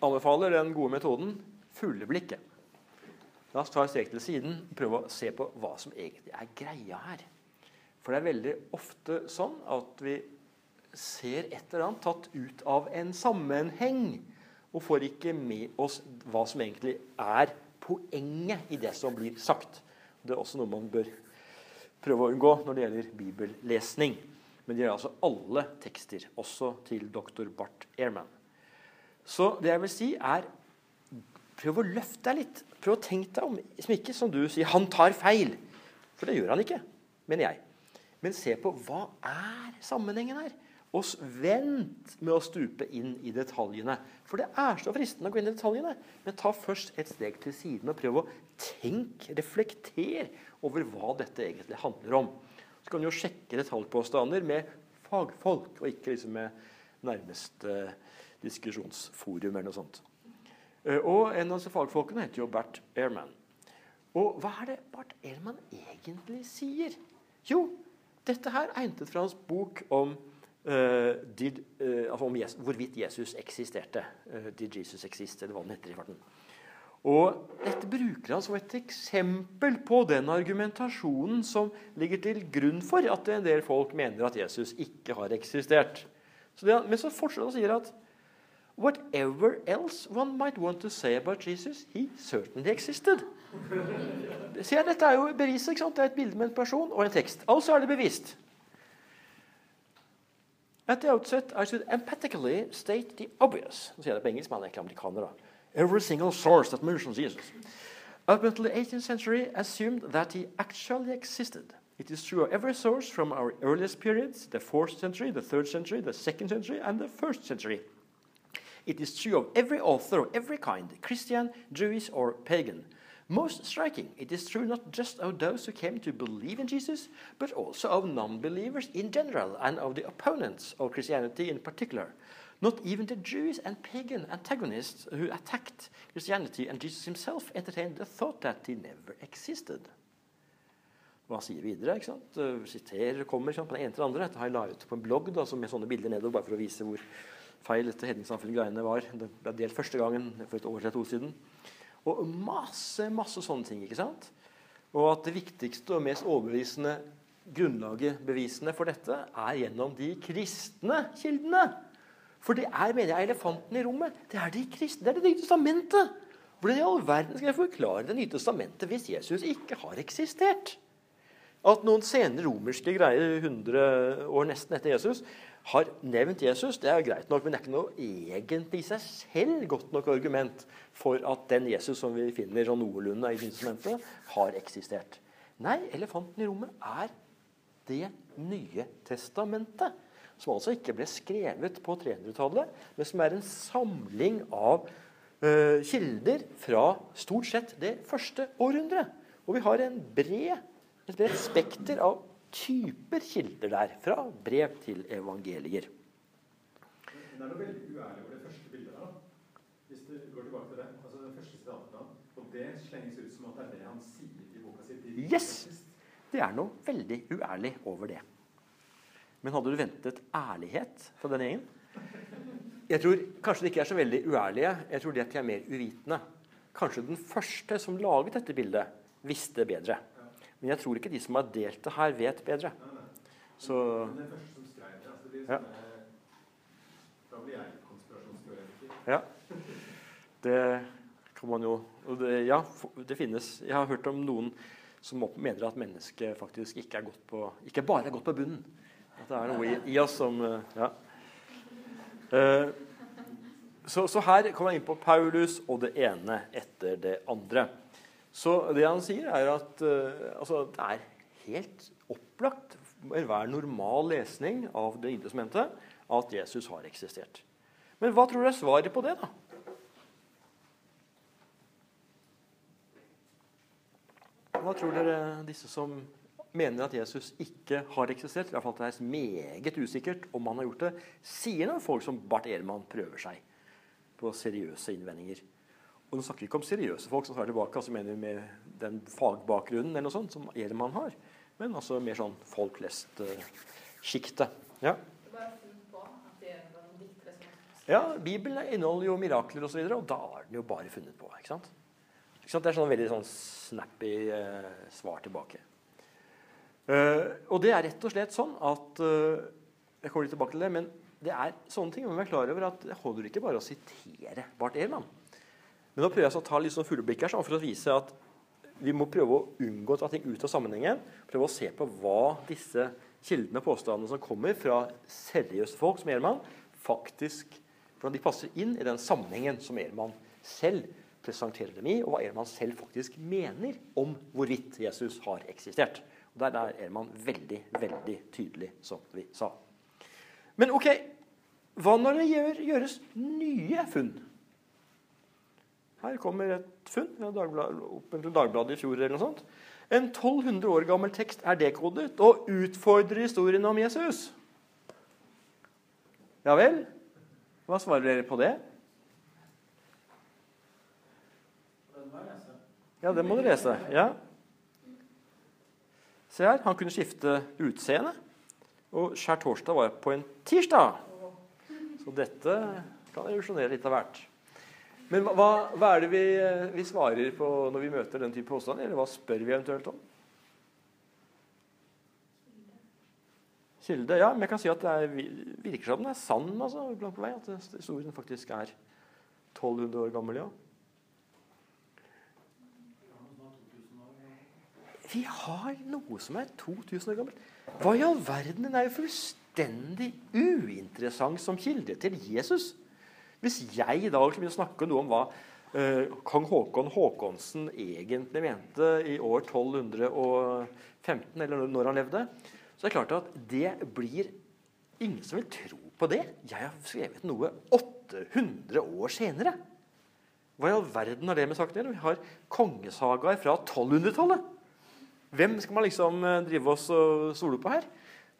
anbefaler den gode metoden fulle blikket. La oss ta et strek til siden og prøve å se på hva som egentlig er greia her. For det er veldig ofte sånn at vi ser et eller annet tatt ut av en sammenheng, og får ikke med oss hva som egentlig er poenget i det som blir sagt. Det er også noe man bør prøve å unngå når det gjelder bibellesning. Men det gjelder altså alle tekster, også til dr. Bart Ehrman. Så det jeg vil si, er prøv å løfte deg litt. Prøv å tenke deg om. Som ikke som du sier, han tar feil. For det gjør han ikke, mener jeg. Men se på hva er sammenhengen her. Og vent med å stupe inn i detaljene. For det er så fristende å gå inn i detaljene. Men ta først et steg til siden og prøv å tenke, reflektere over hva dette egentlig handler om. Så kan du jo sjekke detaljpåstander med fagfolk, og ikke liksom med nærmeste diskusjonsforum eller noe sånt. Eh, Og en av disse fagfolkene heter jo Bert Ehrman. Og hva er det Bart Ehrman egentlig sier? Jo, dette her er hentet fra hans bok om, uh, did, uh, altså om Jesus, hvorvidt Jesus eksisterte. Uh, did Jesus exist, eller hva den heter i farten. Og dette bruker han som et eksempel på den argumentasjonen som ligger til grunn for at en del folk mener at Jesus ikke har eksistert. Så det, men så fortsetter han og sier at Whatever else one might want to say about Jesus, he certainly existed. Se, dette er jo beviset. ikke sant? Det er et bilde med en person og en tekst. Altså er det bevisst. At the outset, I should emphatically state the obvious. Nå sier jeg det på engelsk, men han er ikke amerikaner. da. Every single source that mentions Jesus. Up until the 18th century assumed that he actually existed. It is true of every source from our earliest periods, the 4th century, the 3rd century, the 2nd century, and the 1st century. It is true of every author of every kind, Christian, Jewish, or pagan. Most striking, it is true not just of those who came to believe in Jesus, but also of non believers in general and of the opponents of Christianity in particular. Not even the Jewish and pagan antagonists who attacked Christianity and Jesus himself entertained the thought that he never existed. Hva sier videre, ikke sant? siterer kommer ikke sant? på den ene til den andre. Dette har jeg la ut på en blogg da, med sånne bilder nedover, bare for å vise hvor feil dette hedningssamfunnet-greiene var. Det ble delt første gangen for et år eller to siden. Og masse, masse sånne ting. ikke sant? Og at det viktigste og mest overbevisende grunnlaget, bevisene for dette, er gjennom de kristne kildene. For det er mener jeg, elefanten i rommet. Det er de kristne, det er Det nye testamentet. Hvordan i all verden skal jeg forklare Det nye testamentet hvis Jesus ikke har eksistert? At noen sene romerske greier 100 år nesten etter Jesus har nevnt Jesus, det er greit nok, men det er ikke noe egentlig i seg selv godt nok argument for at den Jesus som vi finner sånn noenlunde i testamentet, har eksistert. Nei, elefanten i rommet er Det nye testamentet. Som altså ikke ble skrevet på 300-tallet, men som er en samling av uh, kilder fra stort sett det første århundret. Og vi har en bred, et bredt spekter av typer kilder der, fra brev til evangelier. Men det er noe veldig uærlig over det første bildet da. Hvis du går tilbake til det, altså det første sitatet da, og det slenges ut som at det er det han sier i boka si. Yes! Det er noe veldig uærlig over det. Men hadde du ventet ærlighet fra den gjengen? Jeg tror Kanskje de ikke er så veldig uærlige. Jeg tror de er mer uvitende. Kanskje den første som laget dette bildet, visste bedre. Men jeg tror ikke de som har delt det her, vet bedre. Så altså Ja. Da blir jeg konspirasjonsteoretiker. ja. Det kan man jo det, Ja, det finnes Jeg har hørt om noen som mener at mennesket faktisk ikke er godt på Ikke bare er godt på bunnen. At det er noe i, i oss som eh, Ja. Uh, så, så her kommer man inn på Paulus og det ene etter det andre. Så det han sier, er at eh, altså, det er helt opplagt enhver normal lesning av Det nye at Jesus har eksistert. Men hva tror dere er svaret på det, da? Hva tror dere disse som mener at Jesus ikke har eksistert, i hvert fall det er meget usikkert om han har gjort det, sier når folk som Barth Ehrmann prøver seg på seriøse innvendinger? Og nå snakker vi ikke om seriøse folk som svarer tilbake, altså mener med den fagbakgrunnen eller noe sånt som Ehrman har, men altså mer sånn folk flest-sjiktet. ja. Noen diktere som Ja, Bibelen inneholder jo mirakler osv., og, så videre, og da er den jo bare funnet på. ikke sant? Ikke sant? Det er sånn veldig sånn snappy uh, svar tilbake. Uh, og det er rett og slett sånn at eh, Jeg kommer litt tilbake til det, men det er sånne ting man må være klar over at det holder ikke bare å sitere Barth Ehrmann. Men nå prøver jeg altså å ta litt sånn fugleblikk her, sånn for å vise at vi må prøve å unngå å ta ting ut av sammenhengen. Prøve å se på hva disse kildene og påstandene som kommer fra seriøse folk som Ehrmann, faktisk hvordan de passer inn i den sammenhengen som Ehrmann selv presenterer dem i, og hva Ehrmann selv faktisk mener om hvorvidt Jesus har eksistert. Og Der er Ehrmann veldig, veldig tydelig, som vi sa. Men ok, hva når det gjøres nye funn? Her kommer et funn fra Dagblad, Dagbladet i fjor. eller noe sånt. En 1200 år gammel tekst er dekodet og utfordrer historien om Jesus. Ja vel? Hva svarer dere på det? Ja, det må du lese. Ja. Se her, han kunne skifte utseende. Og skjærtorsdag var på en tirsdag. Så dette kan evolusjonere litt av hvert. Men hva- hva, er det vi, eh, vi svarer på når vi møter den type påstand? Eller hva spør vi eventuelt om? Kilde? Ja, men jeg kan si at det er, virker som den er sann altså, langt på vei. At historien faktisk er 1200 år gammel, ja. Vi har noe som er 2000 år gammelt. Hva i all verden? Den er jo fullstendig uinteressant som kilde til Jesus. Hvis jeg i dag skulle begynne å snakke noe om hva eh, kong Håkon Håkonsen egentlig mente i år 1215, eller når han levde, så er det klart at det blir ingen som vil tro på det. Jeg har skrevet noe 800 år senere. Hva i all verden har det med saken å gjøre? Vi har kongesagaer fra 1200-tallet. Hvem skal man liksom eh, drive oss og stole på her?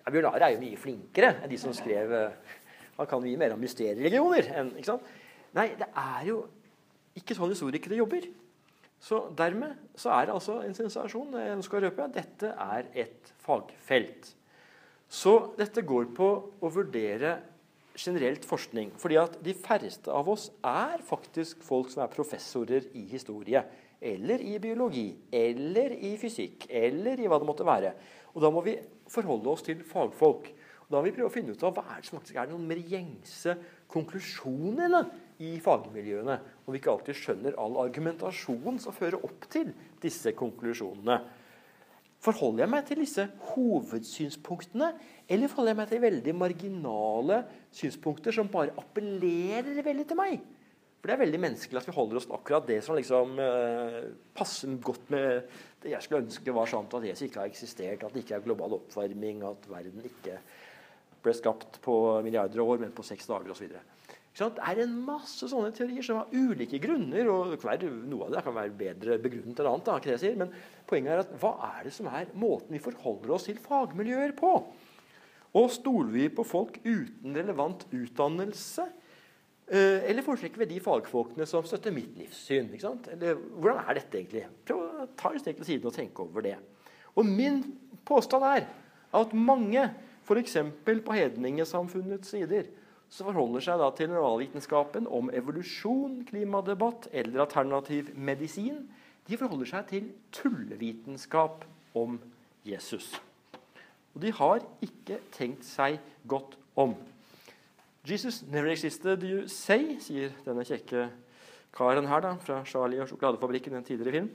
Ja, Bjørn Are er jo mye flinkere enn de som skrev eh, Han kan mye mer om mysteriereligioner. enn, ikke sant? Nei, det er jo ikke sånn historikere jobber. Så dermed så er det altså en sensasjon. Jeg ønsker å røpe. Dette er et fagfelt. Så dette går på å vurdere generelt forskning. fordi at de færreste av oss er faktisk folk som er professorer i historie eller i biologi, eller i fysikk, eller i hva det måtte være. Og Da må vi forholde oss til fagfolk. Da må vi prøve å finne ut av hva er det som faktisk er noen mer gjengse konklusjonene i fagmiljøene. Og vi ikke alltid skjønner all argumentasjon som fører opp til disse konklusjonene. Forholder jeg meg til disse hovedsynspunktene, eller forholder jeg meg til veldig marginale synspunkter som bare appellerer veldig til meg? For det er veldig menneskelig at vi holder oss til akkurat det som liksom eh, passer godt med det jeg skulle ønske var sant, at Jesus ikke har eksistert, at det ikke er global oppvarming, at verden ikke ble skapt på milliarder av år, men på seks dager osv. Det er en masse sånne teorier som har ulike grunner. og være, Noe av det kan være bedre begrunnet enn annet. Da, ikke det jeg sier, Men poenget er at hva er det som er måten vi forholder oss til fagmiljøer på? Og stoler vi på folk uten relevant utdannelse? Eh, eller foretrekker vi de fagfolkene som støtter mitt livssyn? Eller, hvordan er dette egentlig? Prøv å ta et steg til siden og tenke over det. Og min påstand er at mange, f.eks. på hedningesamfunnets sider, som forholder seg da til normalvitenskapen om evolusjon, klimadebatt eller alternativ medisin, de forholder seg til tullevitenskap om Jesus. Og de har ikke tenkt seg godt om. Jesus never existed, you say, sier denne kjekke karen her da, fra Charlie og sjokoladefabrikken i en tidligere film.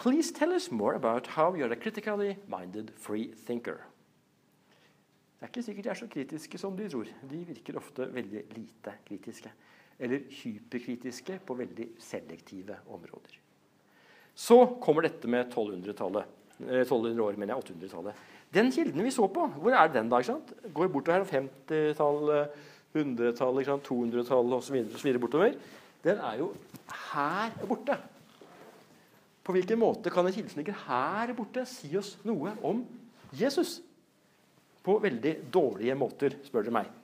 Please tell us more about how you're a critically minded free thinker. Det er ikke sikkert de er så kritiske som de tror. De virker ofte veldig lite kritiske. Eller hyperkritiske på veldig selektive områder. Så kommer dette med 1200-tallet. 1200 eh, år, mener jeg. 800-tallet. Den kilden vi så på, hvor er den da? ikke sant? Går bortover her 50-tallet, 100-tallet, 200-tallet osv. bortover. Den er jo her borte. På hvilken måte kan en kilde her borte, si oss noe om Jesus? På veldig dårlige måter, spør dere meg.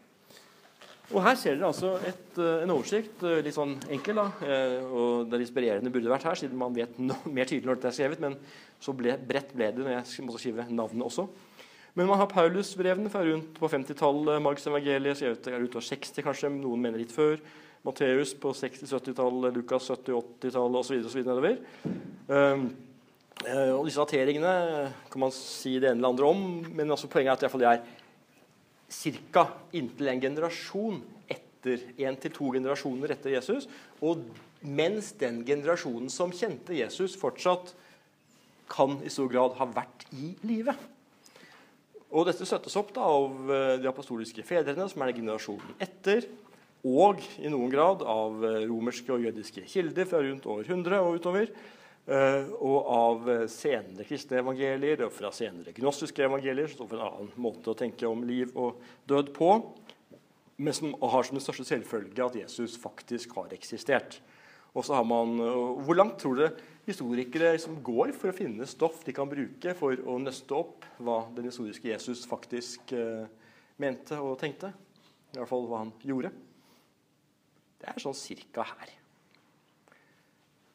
Og Her ser dere altså et, eh, en oversikt, eh, litt sånn enkel. da, eh, og Det er inspirerende burde vært her, siden man vet [laughs] no, mer tydelig når dette er skrevet. Men så ble, bredt ble det når jeg måtte skrive navnet også. Men man har Paulus-brevene fra rundt på 50-tallet. Marks evangeliet skrevet ut av 60, kanskje. Noen mener litt før. Matteus på 60-70-tallet, Lukas 70-80-tallet osv. nedover. Um, og disse dateringene kan man si det ene eller andre om, men altså poenget er at det er ca. inntil en generasjon etter, en til to generasjoner etter Jesus. Og mens den generasjonen som kjente Jesus, fortsatt kan i stor grad ha vært i live. Og dette støttes opp da, av eh, de apostoliske fedrene, som er den generasjonen etter, og i noen grad av eh, romerske og jødiske kilder fra rundt århundre 100 og utover. Eh, og av senere kristne evangelier og fra senere gnostiske evangelier, som står for en annen måte å tenke om liv og død på, men som har som den største selvfølge at Jesus faktisk har eksistert. Og så har man, Hvor langt tror dere historikere liksom går for å finne stoff de kan bruke for å nøste opp hva den historiske Jesus faktisk eh, mente og tenkte? I hvert fall hva han gjorde. Det er sånn cirka her.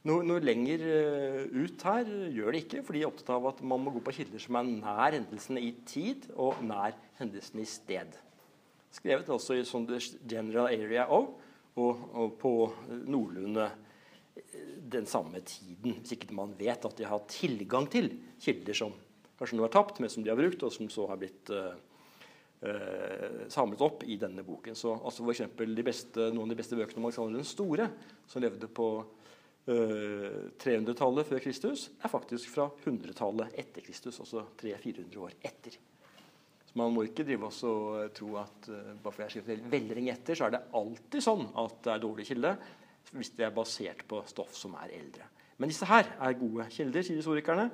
Noe, noe, lenger eh, ut her gjør det ikke, for de er opptatt av at man må gå på kilder som er nær hendelsene i tid og nær hendelsene i sted. Skrevet også i sånn general area of og, og på noenlunde eh, den samme tiden. Hvis ikke man vet at de har tilgang til kilder som kanskje nå er tapt, men som de har brukt, og som så har blitt uh, uh, samlet opp i denne boken. Så altså for beste, Noen av de beste bøkene om Alexander den store, som levde på 300-tallet eh, før Kristus er faktisk fra 100-tallet etter Kristus, altså 300-400 år etter. Så Man må ikke drive oss og eh, tro at uh, bare fordi jeg veldig lenge etter, så er det alltid sånn at det er dårlig kilde hvis det er basert på stoff som er eldre. Men disse her er gode kilder, sier historikerne,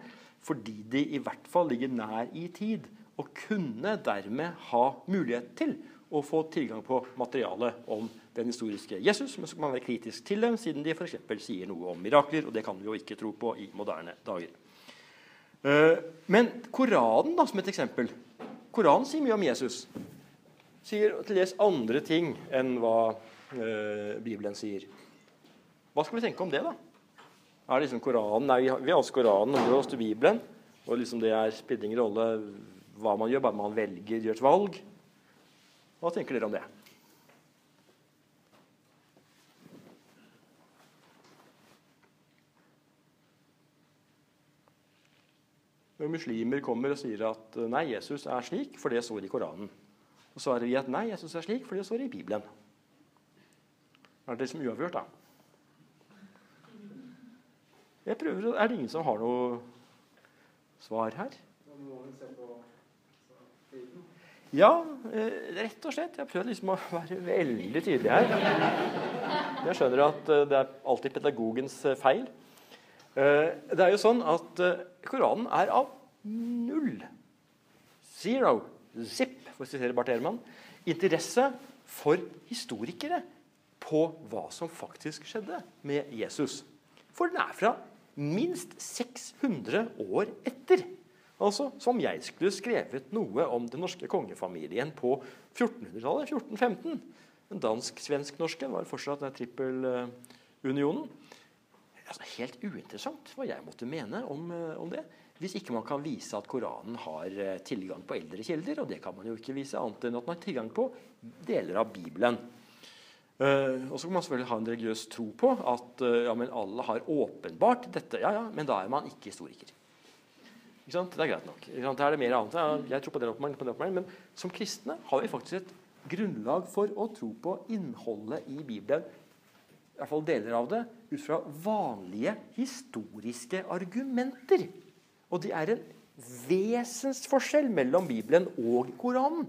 fordi de i hvert fall ligger nær i tid og kunne dermed ha mulighet til å få tilgang på materialet om den historiske Jesus, men så kan man være kritisk til dem, siden de f.eks. sier noe om mirakler, og det kan vi jo ikke tro på i moderne dager. Eh, men Koranen, da, som et eksempel. Koranen sier mye om Jesus. Sier til dels andre ting enn hva eh, Bibelen sier. Hva skal vi tenke om det, da? Er liksom Koranen, nei, Vi har også Koranen og oss til Bibelen. Og liksom det er, spiller ingen rolle hva man gjør, bare man velger, gjør et valg. Hva tenker dere om det? Når muslimer kommer og sier at eh, nei, Jesus er slik, for det står i Koranen. Og svarer vi at nei, Jesus er slik, for det står i Bibelen. Er det liksom uavgjort, da? Jeg prøver, Er det ingen som har noe svar her? Ja, eh, rett og slett. Jeg prøver liksom å være veldig tydelig her. Jeg skjønner at eh, det er alltid pedagogens feil. Eh, Det er jo sånn at eh, Koranen er av null, zero, zip, for å sitere Barth Ehrmann, interesse for historikere på hva som faktisk skjedde med Jesus. For den er fra minst 600 år etter. Altså som jeg skulle skrevet noe om den norske kongefamilien på 1400-tallet. 1415. Den dansk-svensk-norske var fortsatt den trippelunionen. Altså, helt uinteressant hva jeg måtte mene om, eh, om det. Hvis ikke man kan vise at Koranen har eh, tilgang på eldre kilder. Og det kan man jo ikke vise, annet enn at man har tilgang på deler av Bibelen. Uh, og så kan man selvfølgelig ha en religiøs tro på at uh, ja, men alle har åpenbart dette. Ja, ja, men da er man ikke historiker. Ikke sant? Det er greit nok. Ikke sant? Det er det mer annet. Ja, jeg tror på det oppmaringen, på den oppmaringen. Men som kristne har vi faktisk et grunnlag for å tro på innholdet i Bibelen. I hvert fall deler av det ut fra vanlige historiske argumenter. Og det er en vesensforskjell mellom Bibelen og Koranen.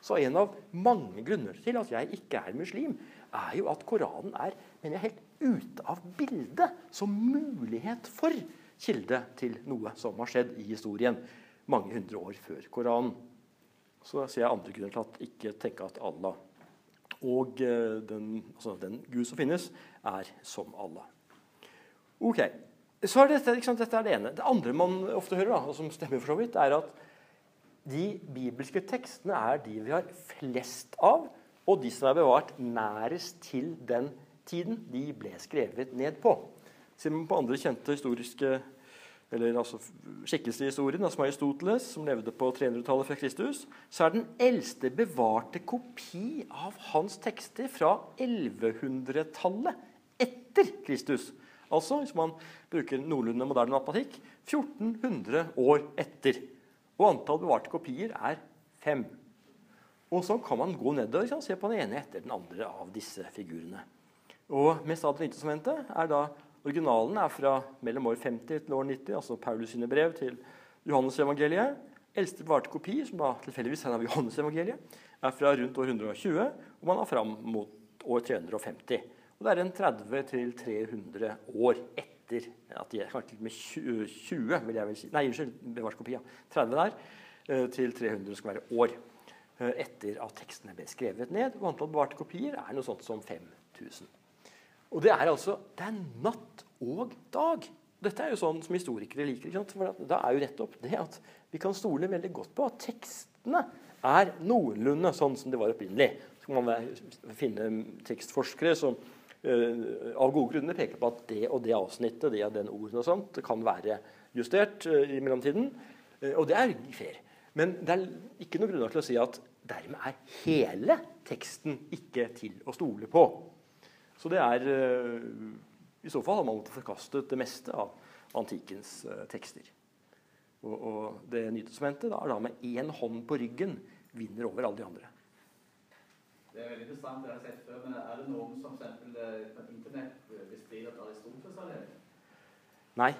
Så en av mange grunner til at jeg ikke er muslim, er jo at Koranen er men jeg, helt ute av bildet som mulighet for kilde til noe som har skjedd i historien mange hundre år før Koranen. Så ser jeg andre grunner til at ikke tenke at Allah og eh, den, altså den Gud som finnes, er som Allah. Ok, så er dette, sant, dette er det ene. Det andre man ofte hører, da, og som stemmer for så vidt, er at de bibelske tekstene er de vi har flest av, og de som er bevart nærest til den tiden de ble skrevet ned på. Ser man på andre kjente historiske eller altså skikkelser i historien, som Aristoteles, som levde på 300-tallet før Kristus, så er den eldste bevarte kopi av hans tekster fra 1100-tallet etter Kristus. Altså, hvis man bruker noenlunde moderne matematikk, 1400 år etter. Og antall bevarte kopier er fem. Og så kan man gå nedover og se på den ene etter den andre av disse figurene. Og mest av det nytestamentet er da Originalen er fra mellom år 50 til år 90, altså Paulus sine brev til Johannes-evangeliet. Eldste bevarte kopi, som da tilfeldigvis er av Johannes-evangeliet, er fra rundt år 120, og man er fram mot år 350. Og det er en 30-300 år etter at de er kanskje med 20, vil jeg vel si. Nei, unnskyld, bevart kopi. Ja. 30 der eh, til 300 skal være år eh, etter at tekstene ble skrevet ned. Og antall bevarte kopier er noe sånt som 5000. Og det er altså det er natt og dag. Dette er jo sånn som historikere liker. ikke sant? For da er jo nettopp det at vi kan stole veldig godt på at tekstene er noenlunde sånn som det var opprinnelig. Så kan man finne tekstforskere som uh, av gode grunner peker på at det og det avsnittet, det og den ordene og sånt, kan være justert uh, i mellomtiden. Uh, og det er fair. Men det er ikke noe grunnlag til å si at dermed er hele teksten ikke til å stole på. Så det er I så fall har man måttet forkastet det meste av antikkens tekster. Og, og det Nytestamentet er da med én hånd på ryggen vinner over alle de andre. Det er veldig interessant, det har jeg sett før, men er det noen som for eksempel på internett bestrider at Aristoteles har levd? Nei.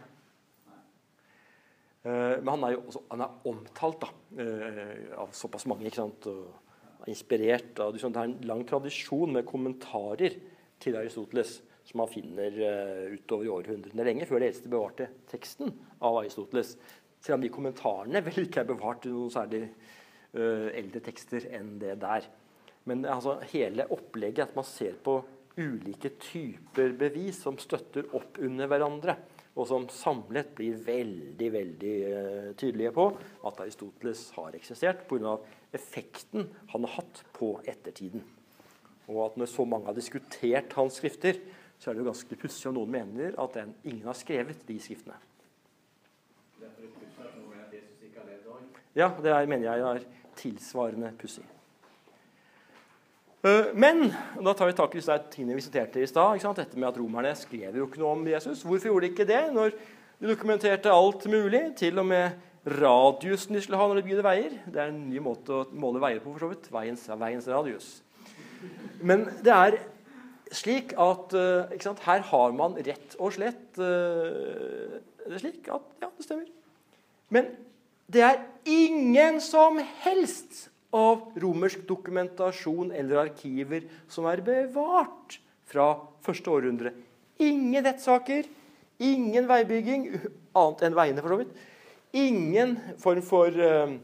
Uh, men han er jo også, han er omtalt da, uh, av såpass mange. ikke sant? Og inspirert av, Det er en lang tradisjon med kommentarer til Aristoteles som man finner uh, utover i århundrene lenge, før det eldste bevarte teksten av Aristoteles. Selv om de kommentarene [laughs] vel ikke er bevart i noen særlig eldre tekster enn det der. Men altså, hele opplegget at man ser på ulike typer bevis som støtter opp under hverandre, og som samlet blir veldig veldig uh, tydelige på at Aristoteles har eksistert pga. effekten han har hatt på ettertiden. Og at når så mange har diskutert hans skrifter, så er det jo ganske pussig om noen mener at den, ingen har skrevet de skriftene. Ja, det er, mener jeg er tilsvarende pussig. Uh, men da tar vi tak i disse tingene vi siterte i stad. Dette med at romerne skrev jo ikke noe om Jesus. Hvorfor gjorde de ikke det når de dokumenterte alt mulig? Til og med radiusen de skulle ha når de bygde veier. Det er en ny måte å måle veier på, for så vidt. Veiens, veiens radius. Men det er slik at eh, ikke sant, her har man rett og slett eh, Det er slik at Ja, det stemmer. Men det er ingen som helst av romersk dokumentasjon eller arkiver som er bevart fra første århundre. Ingen rettssaker, ingen veibygging, annet enn veiene, for så vidt. Ingen form for uh,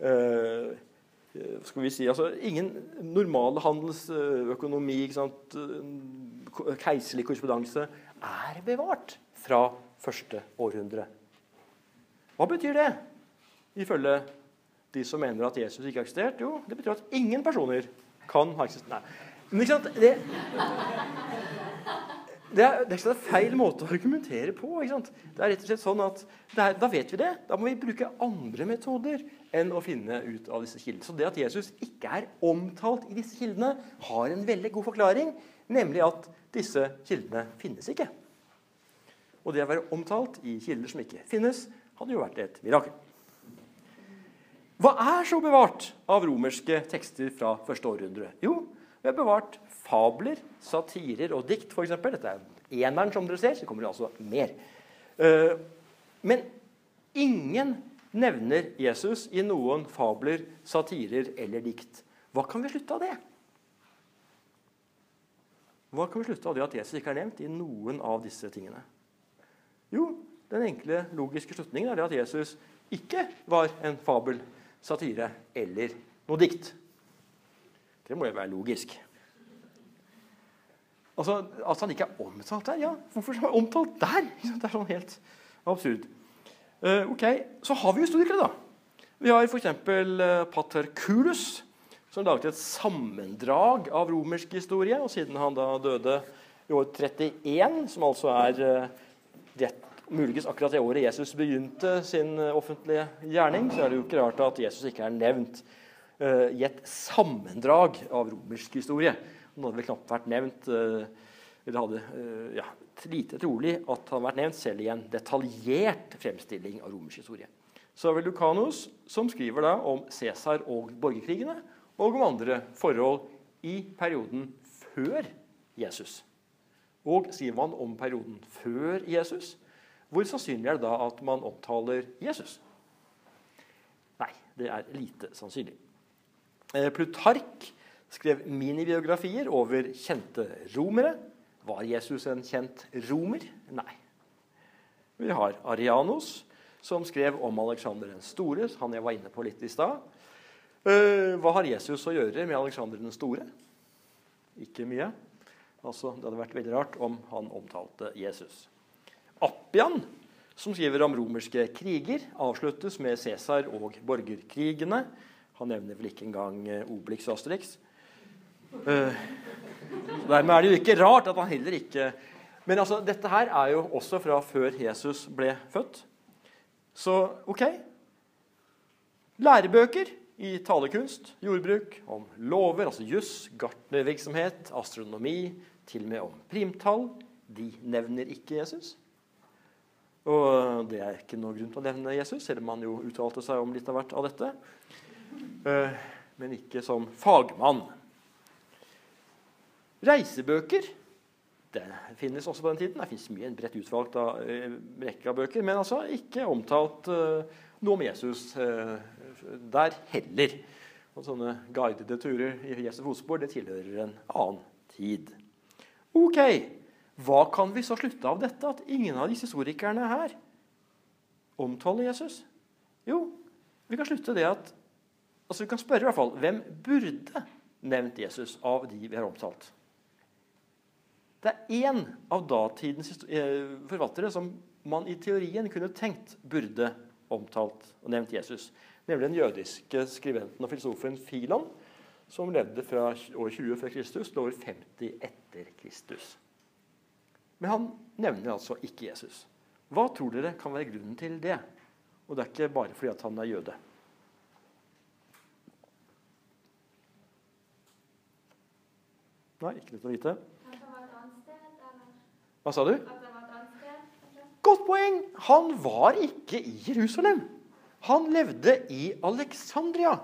eh, skal vi si, altså Ingen normale handelsøkonomi, eh, keiserlig korrespondanse, er bevart fra første århundre. Hva betyr det, ifølge de som mener at Jesus ikke har eksistert? Jo, det betyr at ingen personer kan ha eksistert. Nei. Men ikke sant? Det, det er, det er ikke en feil måte å argumentere på. ikke sant? Det er rett og slett sånn at er, Da vet vi det. Da må vi bruke andre metoder enn å finne ut av disse kildene. Så det at Jesus ikke er omtalt i disse kildene, har en veldig god forklaring, nemlig at disse kildene finnes ikke. Og det å være omtalt i kilder som ikke finnes, hadde jo vært et mirakel. Hva er så bevart av romerske tekster fra første århundre? Jo, vi har bevart fabler, satirer og dikt, f.eks. Dette er eneren, som dere ser. Så kommer det altså mer. Eh, men ingen nevner Jesus i noen fabler, satirer eller dikt. Hva kan vi slutte av det? Hva kan vi slutte av det at Jesus ikke er nevnt i noen av disse tingene? Jo, den enkle logiske slutningen er det at Jesus ikke var en fabel, satire eller noe dikt. Det må jo være logisk. Altså, At han ikke er omtalt der? Ja, hvorfor er han omtalt der? [laughs] Det er sånn helt absurd. Uh, ok, Så har vi historikere, da. Vi har f.eks. Uh, Pater Kulus, som laget et sammendrag av romersk historie. og Siden han da døde i år 31, som altså er uh, rett, muligens akkurat det året Jesus begynte sin offentlige gjerning, så er det jo ikke rart at Jesus ikke er nevnt i et sammendrag av romersk historie. Nå hadde vel knapt vært nevnt uh, eller hadde ja, lite trolig at han hadde vært nevnt selv i en detaljert fremstilling av romersk historie. Så er det Lucanus som skriver da om Cæsar og borgerkrigene, og om andre forhold i perioden før Jesus. Og skriver man om perioden før Jesus, hvor sannsynlig er det da at man omtaler Jesus? Nei, det er lite sannsynlig. Plutark skrev minibiografier over kjente romere. Var Jesus en kjent romer? Nei. Vi har Arianos, som skrev om Aleksander den store, han jeg var inne på litt i stad. Hva har Jesus å gjøre med Aleksander den store? Ikke mye. Altså, det hadde vært veldig rart om han omtalte Jesus. Appian, som skriver om romerske kriger, avsluttes med Cæsar og borgerkrigene. Han nevner vel ikke engang Obelix og Asterix. Uh, dermed er det jo ikke rart at han heller ikke Men altså, dette her er jo også fra før Jesus ble født. Så OK. Lærebøker i talekunst, jordbruk, om lover, altså juss, gartnervirksomhet, astronomi, til og med om primtall. De nevner ikke Jesus. Og det er ikke noe grunn til å nevne Jesus, selv om han jo uttalte seg om litt av hvert av dette. Uh, men ikke som fagmann. Reisebøker det finnes også på den tiden. Det finnes mye en bredt utvalgt av, uh, rekke av bøker, men altså ikke omtalt uh, noe om Jesus der heller. Og sånne guidede turer i Jesu fotspor det tilhører en annen tid. Ok, Hva kan vi så slutte av dette, at ingen av disse historikerne her omtaler Jesus? Jo, vi kan slutte det at altså Vi kan spørre i hvert fall hvem burde nevnt Jesus av de vi har omtalt. Det er én av datidens forfattere som man i teorien kunne tenkt burde omtalt og nevnt Jesus. Nemlig den jødiske skribenten og filosofen Filon, som levde fra år 20 før Kristus til år 50 etter Kristus. Men han nevner altså ikke Jesus. Hva tror dere kan være grunnen til det? Og det er ikke bare fordi han er jøde. Nei, ikke nytt å vite. Hva sa du? Godt poeng! Han var ikke i Jerusalem. han levde i Alexandria,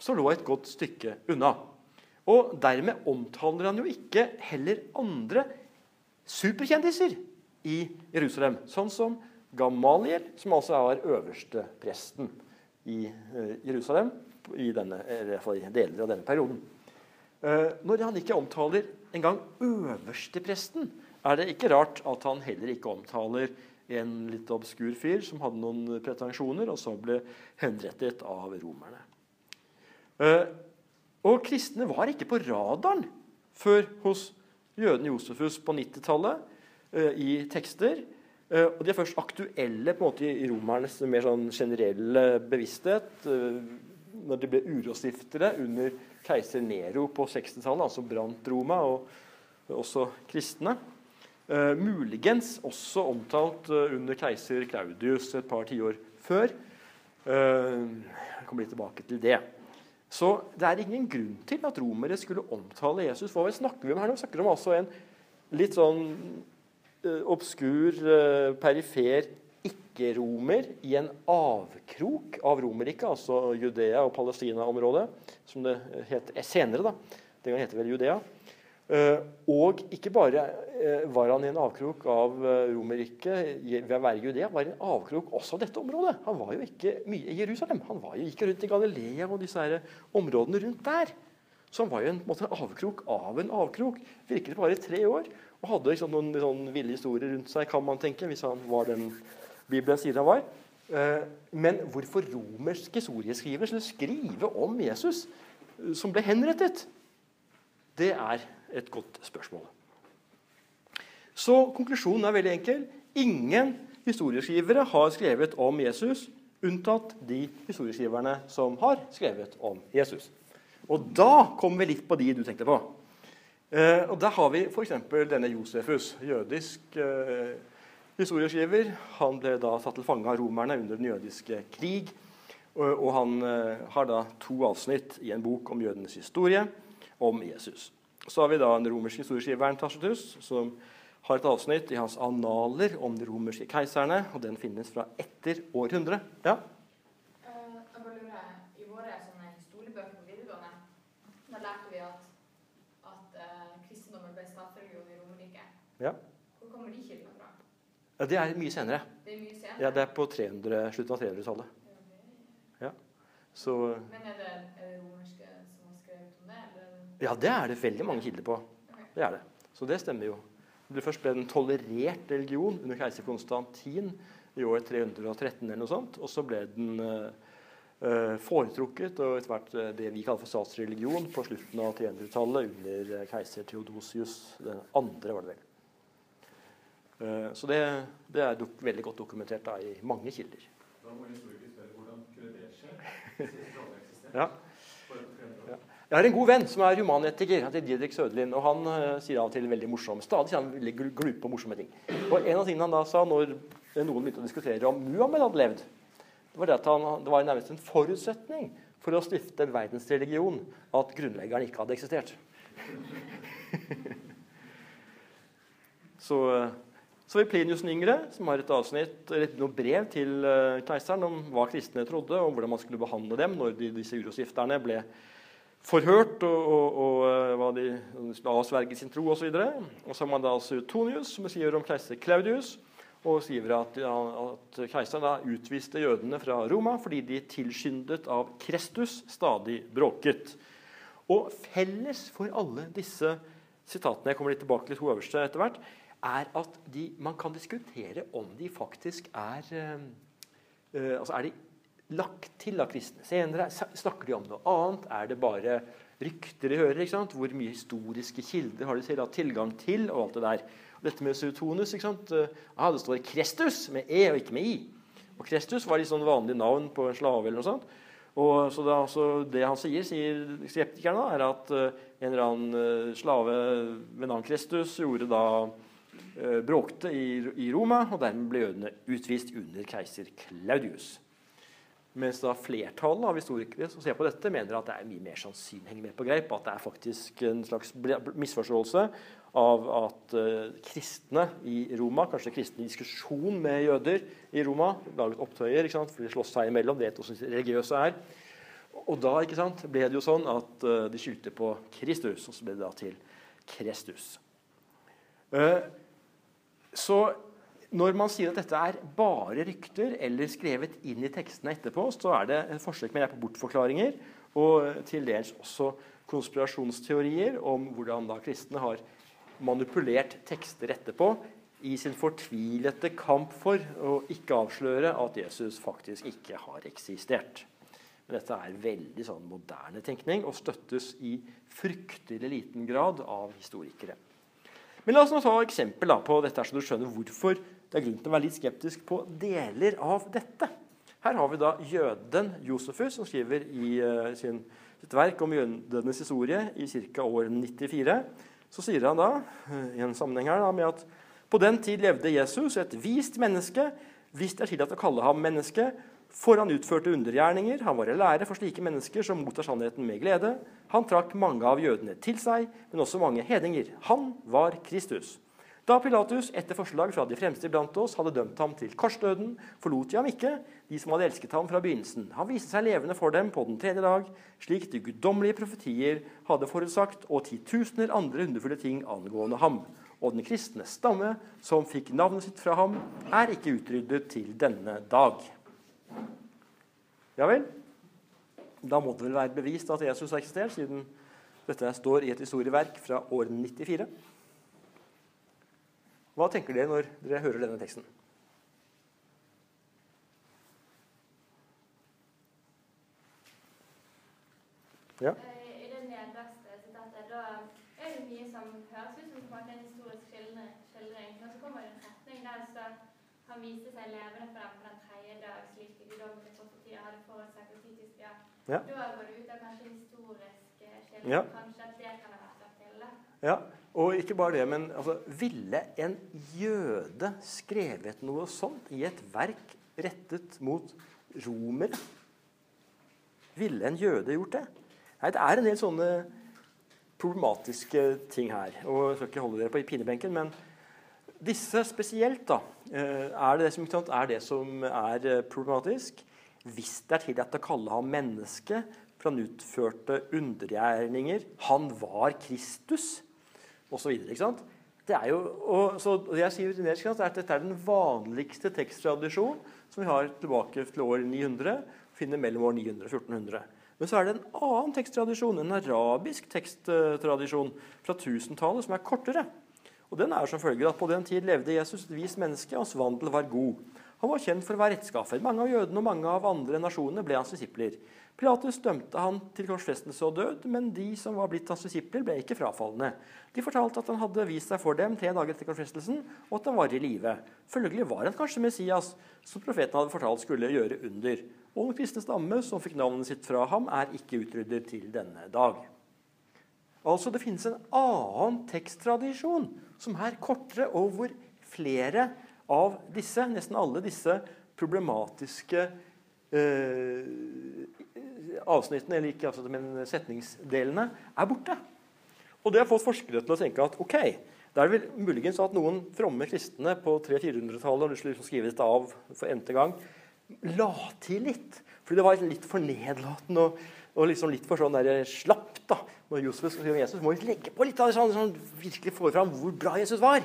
som lå et godt stykke unna. Og dermed omtaler han jo ikke heller andre superkjendiser i Jerusalem, sånn som Gamaliel, som altså er øverste presten i eh, Jerusalem i, denne, i deler av denne perioden. Eh, Når han ikke omtaler engang øverstepresten, er det ikke rart at han heller ikke omtaler en litt obskur fyr som hadde noen pretensjoner, og så ble henrettet av romerne. Eh, Og kristne var ikke på radaren før hos jøden Josefus på 90-tallet eh, i tekster. Og de er først aktuelle på en måte i romernes mer sånn generelle bevissthet når de ble urostiftere under keiser Nero på 60-tallet, altså brant Roma, og også kristne. Uh, muligens også omtalt uh, under keiser Claudius et par tiår før. Uh, jeg kommer litt tilbake til det. Så det er ingen grunn til at romere skulle omtale Jesus. Hva snakker vi om her nå? Vi snakker om altså en litt sånn obskur, perifer ikke-romer i en avkrok av Romerriket, altså Judea og Palestina-området, som det het senere. da. Den gang het det vel Judea. Eh, og ikke bare eh, var han i en avkrok av eh, Romerriket ved å være Judea, var i en avkrok også av dette området. Han var jo ikke mye i Jerusalem. Han var jo ikke rundt i Galilea og disse her områdene rundt der. Så han var jo en, måte, en avkrok av en avkrok. Virket bare i tre år. Og hadde liksom noen sånn ville historier rundt seg, kan man tenke, hvis han var den Bibelen sier han var. Eh, Men hvorfor romerske historieskrivere skulle skrive om Jesus eh, som ble henrettet, det er et godt spørsmål. Så konklusjonen er veldig enkel. Ingen historieskrivere har skrevet om Jesus, unntatt de historieskriverne som har skrevet om Jesus. Og da kommer vi litt på de du tenkte på. Eh, og Der har vi f.eks. denne Josefus, jødisk historieskriver. Han ble da satt til fange av romerne under den jødiske krig. Og, han eh, har da to avsnitt i en bok om jødenes historie om Jesus. Så har vi da den romerske historieskriveren Tacitus, som har et avsnitt i hans analer om de romerske keiserne. og Den finnes fra etter århundre. Ja, Eh, I våre historiebøker på videregående da lærte vi at, at eh, kristendommen ble statsreligion i Romerriket. Ja. Hvor kommer de kildene fra? Ja, Det er mye senere. Det er mye senere. Ja, Det er på 300, slutten av 300-tallet. Så Men er det, er det romerske som har skrevet om det? Eller? Ja, det er det veldig mange kilder på. Det er det. Så det stemmer jo. Det først ble den tolerert religion under keiser Konstantin i år 313 eller noe sånt. Og så ble den eh, foretrukket og etter hvert eh, det vi kaller for statsreligion på slutten av 300-tallet under keiser Theodosius den andre, var det vel. Eh, så det, det er veldig godt dokumentert da, i mange kilder. Da må historikere spørre hvordan kunne det skje? [laughs] Ja. Jeg har en god venn som er humanetiker. Han heter Didrik Søderlin. og Han uh, sier av og til veldig morsom, stadig sier han veldig gl- glupe og morsomme ting. Og En av tingene han da sa når noen begynte å diskutere om Muhammed hadde levd, det var det at han, det var nærmest en forutsetning for å stifte en verdensreligion at grunnleggeren ikke hadde eksistert. [laughs] så, eh, så vil vi Plinius den yngre, som har et avsnitt, eller noe brev til eh, keiseren om hva kristne trodde, og hvordan man skulle behandle dem når de, disse urosgifterne ble forhørt, og, og, og eh, hva de skulle avsverge sin tro osv. Og, og så har man da Tonius, som skriver om keiser Claudius, og skriver at, at keiseren da utviste jødene fra Roma fordi de tilskyndet av Krestus stadig bråket. Og felles for alle disse sitatene jeg kommer litt tilbake til to øverste etter hvert, er at de, man kan diskutere om de faktisk er eh, eh, altså er de lagt til av kristne. Senere snakker de om noe annet. Er det bare rykter de hører? ikke sant? Hvor mye historiske kilder har de selv hatt tilgang til? og alt det der. Dette med Suetonus ah, Det står Krestus med E og ikke med I. Og Krestus var litt sånn vanlig navn på en slave. eller noe sånt. Og så det, altså, det han sier, sier skeptikerne, er at eh, en eller annen slave ved navn Krestus gjorde da bråkte i, Roma, og dermed ble jødene utvist under keiser Claudius. Mens da flertallet av historikere som ser på dette, mener at det er mye mer sannsynlig henger med på greip, at det er faktisk en slags misforståelse av at eh, kristne i Roma, kanskje kristne i diskusjon med jøder i Roma, laget opptøyer ikke sant? for de slåss seg imellom, vet hvordan religiøse er. Og da ikke sant, ble det jo sånn at eh, de skyldte på Kristus, og så ble det da til Krestus. Eh, så når man sier at dette er bare rykter eller skrevet inn i tekstene etterpå, så er det et forsøk med på bortforklaringer og til dels også konspirasjonsteorier om hvordan da kristne har manipulert tekster etterpå i sin fortvilete kamp for å ikke avsløre at Jesus faktisk ikke har eksistert. Men dette er veldig sånn moderne tenkning og støttes i fryktelig liten grad av historikere. Men la oss nå ta et eksempel da, på dette, så du skjønner hvorfor det er grunn til å være litt skeptisk på deler av dette. Her har vi da jøden Josefus, som skriver i uh, sin, sitt verk om jødenes historie i ca. år 94. Så sier han da uh, i en sammenheng her da, med at på den tid levde Jesus, et vist menneske, hvis det er tillatt å kalle ham menneske, for han utførte undergjerninger. Han var en lærer for slike mennesker som mottar sannheten med glede. Han trakk mange av jødene til seg, men også mange hedninger. Han var Kristus. Da Pilatus etter forslag fra de fremste blant oss hadde dømt ham til korsdøden, forlot de ham ikke, de som hadde elsket ham fra begynnelsen. Han viste seg levende for dem på den tredje dag, slik de guddommelige profetier hadde forutsagt, og titusener andre underfulle ting angående ham. Og den kristne stamme, som fikk navnet sitt fra ham, er ikke utryddet til denne dag. Ja vel? Da må det vel være bevist at Jesus har eksistert, siden dette står i et historieverk fra år 94. Hva tenker dere når dere hører denne teksten? Ja. Eh, I det nederste sitatet da er det mye som høres ut som en historisk skildring. Men så kommer det en setning der det han viste seg levende for dem på den tredje dag, slik de guddommelige hadde forutsagt. og typisk, ja. Ja. Da går det ut av kanskje historiske eh. Ja. Kanskje at det kan ha vært til. Ja, og ikke bare det, men altså, ville en jøde skrevet noe sånt i et verk rettet mot romere? Ville en jøde gjort det? Nei, det er en del sånne problematiske ting her. Og Jeg skal ikke holde dere på pinebenken, men disse spesielt da, eh, er det som, er det som er eh, problematisk. Hvis det er tillatt å kalle ham menneske, for han utførte undergjerninger, han var Kristus, osv. Det er jo, og, så jeg sier er at Dette er den vanligste teksttradisjonen som vi har tilbake til år 900. finner mellom år 900 og 1400. Men så er det en annen teksttradisjon, en arabisk teksttradisjon fra 1000-tallet, som er kortere. Og den er som følger at På den tid levde Jesus et vist menneske, hans vandel var god. Han var kjent for å være rettskaffer. Mange av jødene og mange av andre nasjoner ble hans disipler. Pilatus dømte han til korsfestelse og død, men de som var blitt hans disipler, ble ikke frafallende. De fortalte at han hadde vist seg for dem tre dager etter korsfestelsen, og at han var i live. Følgelig var han kanskje Messias, som profeten hadde fortalt skulle gjøre under. Og den kristne stamme, som fikk navnet sitt fra ham, er ikke utryddet til denne dag. Altså, Det finnes en annen teksttradisjon som er kortere, og hvor flere av disse, nesten alle disse problematiske eh, avsnittene, eller ikke avsnittene, men setningsdelene, er borte. Og det har fått forskere til å tenke at ok, det er vel muligens at noen fromme kristne på 300-400-tallet har lyst til skrive av for n-te gang, la til litt. Fordi det var litt for nedlatende og, og liksom litt for sånn der slapt. da. Når Josef skriver om Jesus, må vi legge på litt av det sånn, sånn virkelig få fram hvor bra Jesus var.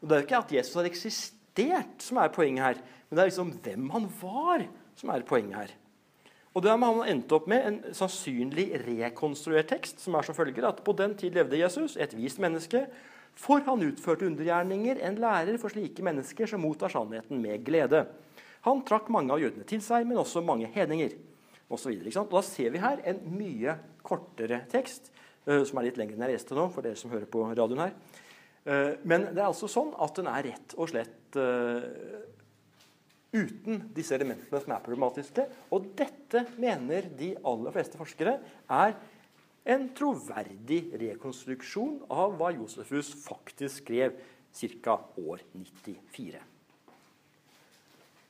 Og Det er jo ikke at Jesus har eksistert som er poenget her, men det er liksom hvem han var, som er poenget her. Og det har han endt opp med en sannsynlig rekonstruert tekst, som er som følger at på den tid levde Jesus, et vist menneske, for han utførte undergjerninger, en lærer for slike mennesker som mottar sannheten med glede. Han trakk mange av jødene til seg, men også mange hedninger. Og, så videre, og Da ser vi her en mye kortere tekst, eh, som er litt lengre enn jeg leste nå, for dere som hører på radioen her. Eh, men det er altså sånn at den er rett og slett eh, uten disse elementene som er problematiske. Og dette mener de aller fleste forskere er en troverdig rekonstruksjon av hva Josefus faktisk skrev ca. år 94.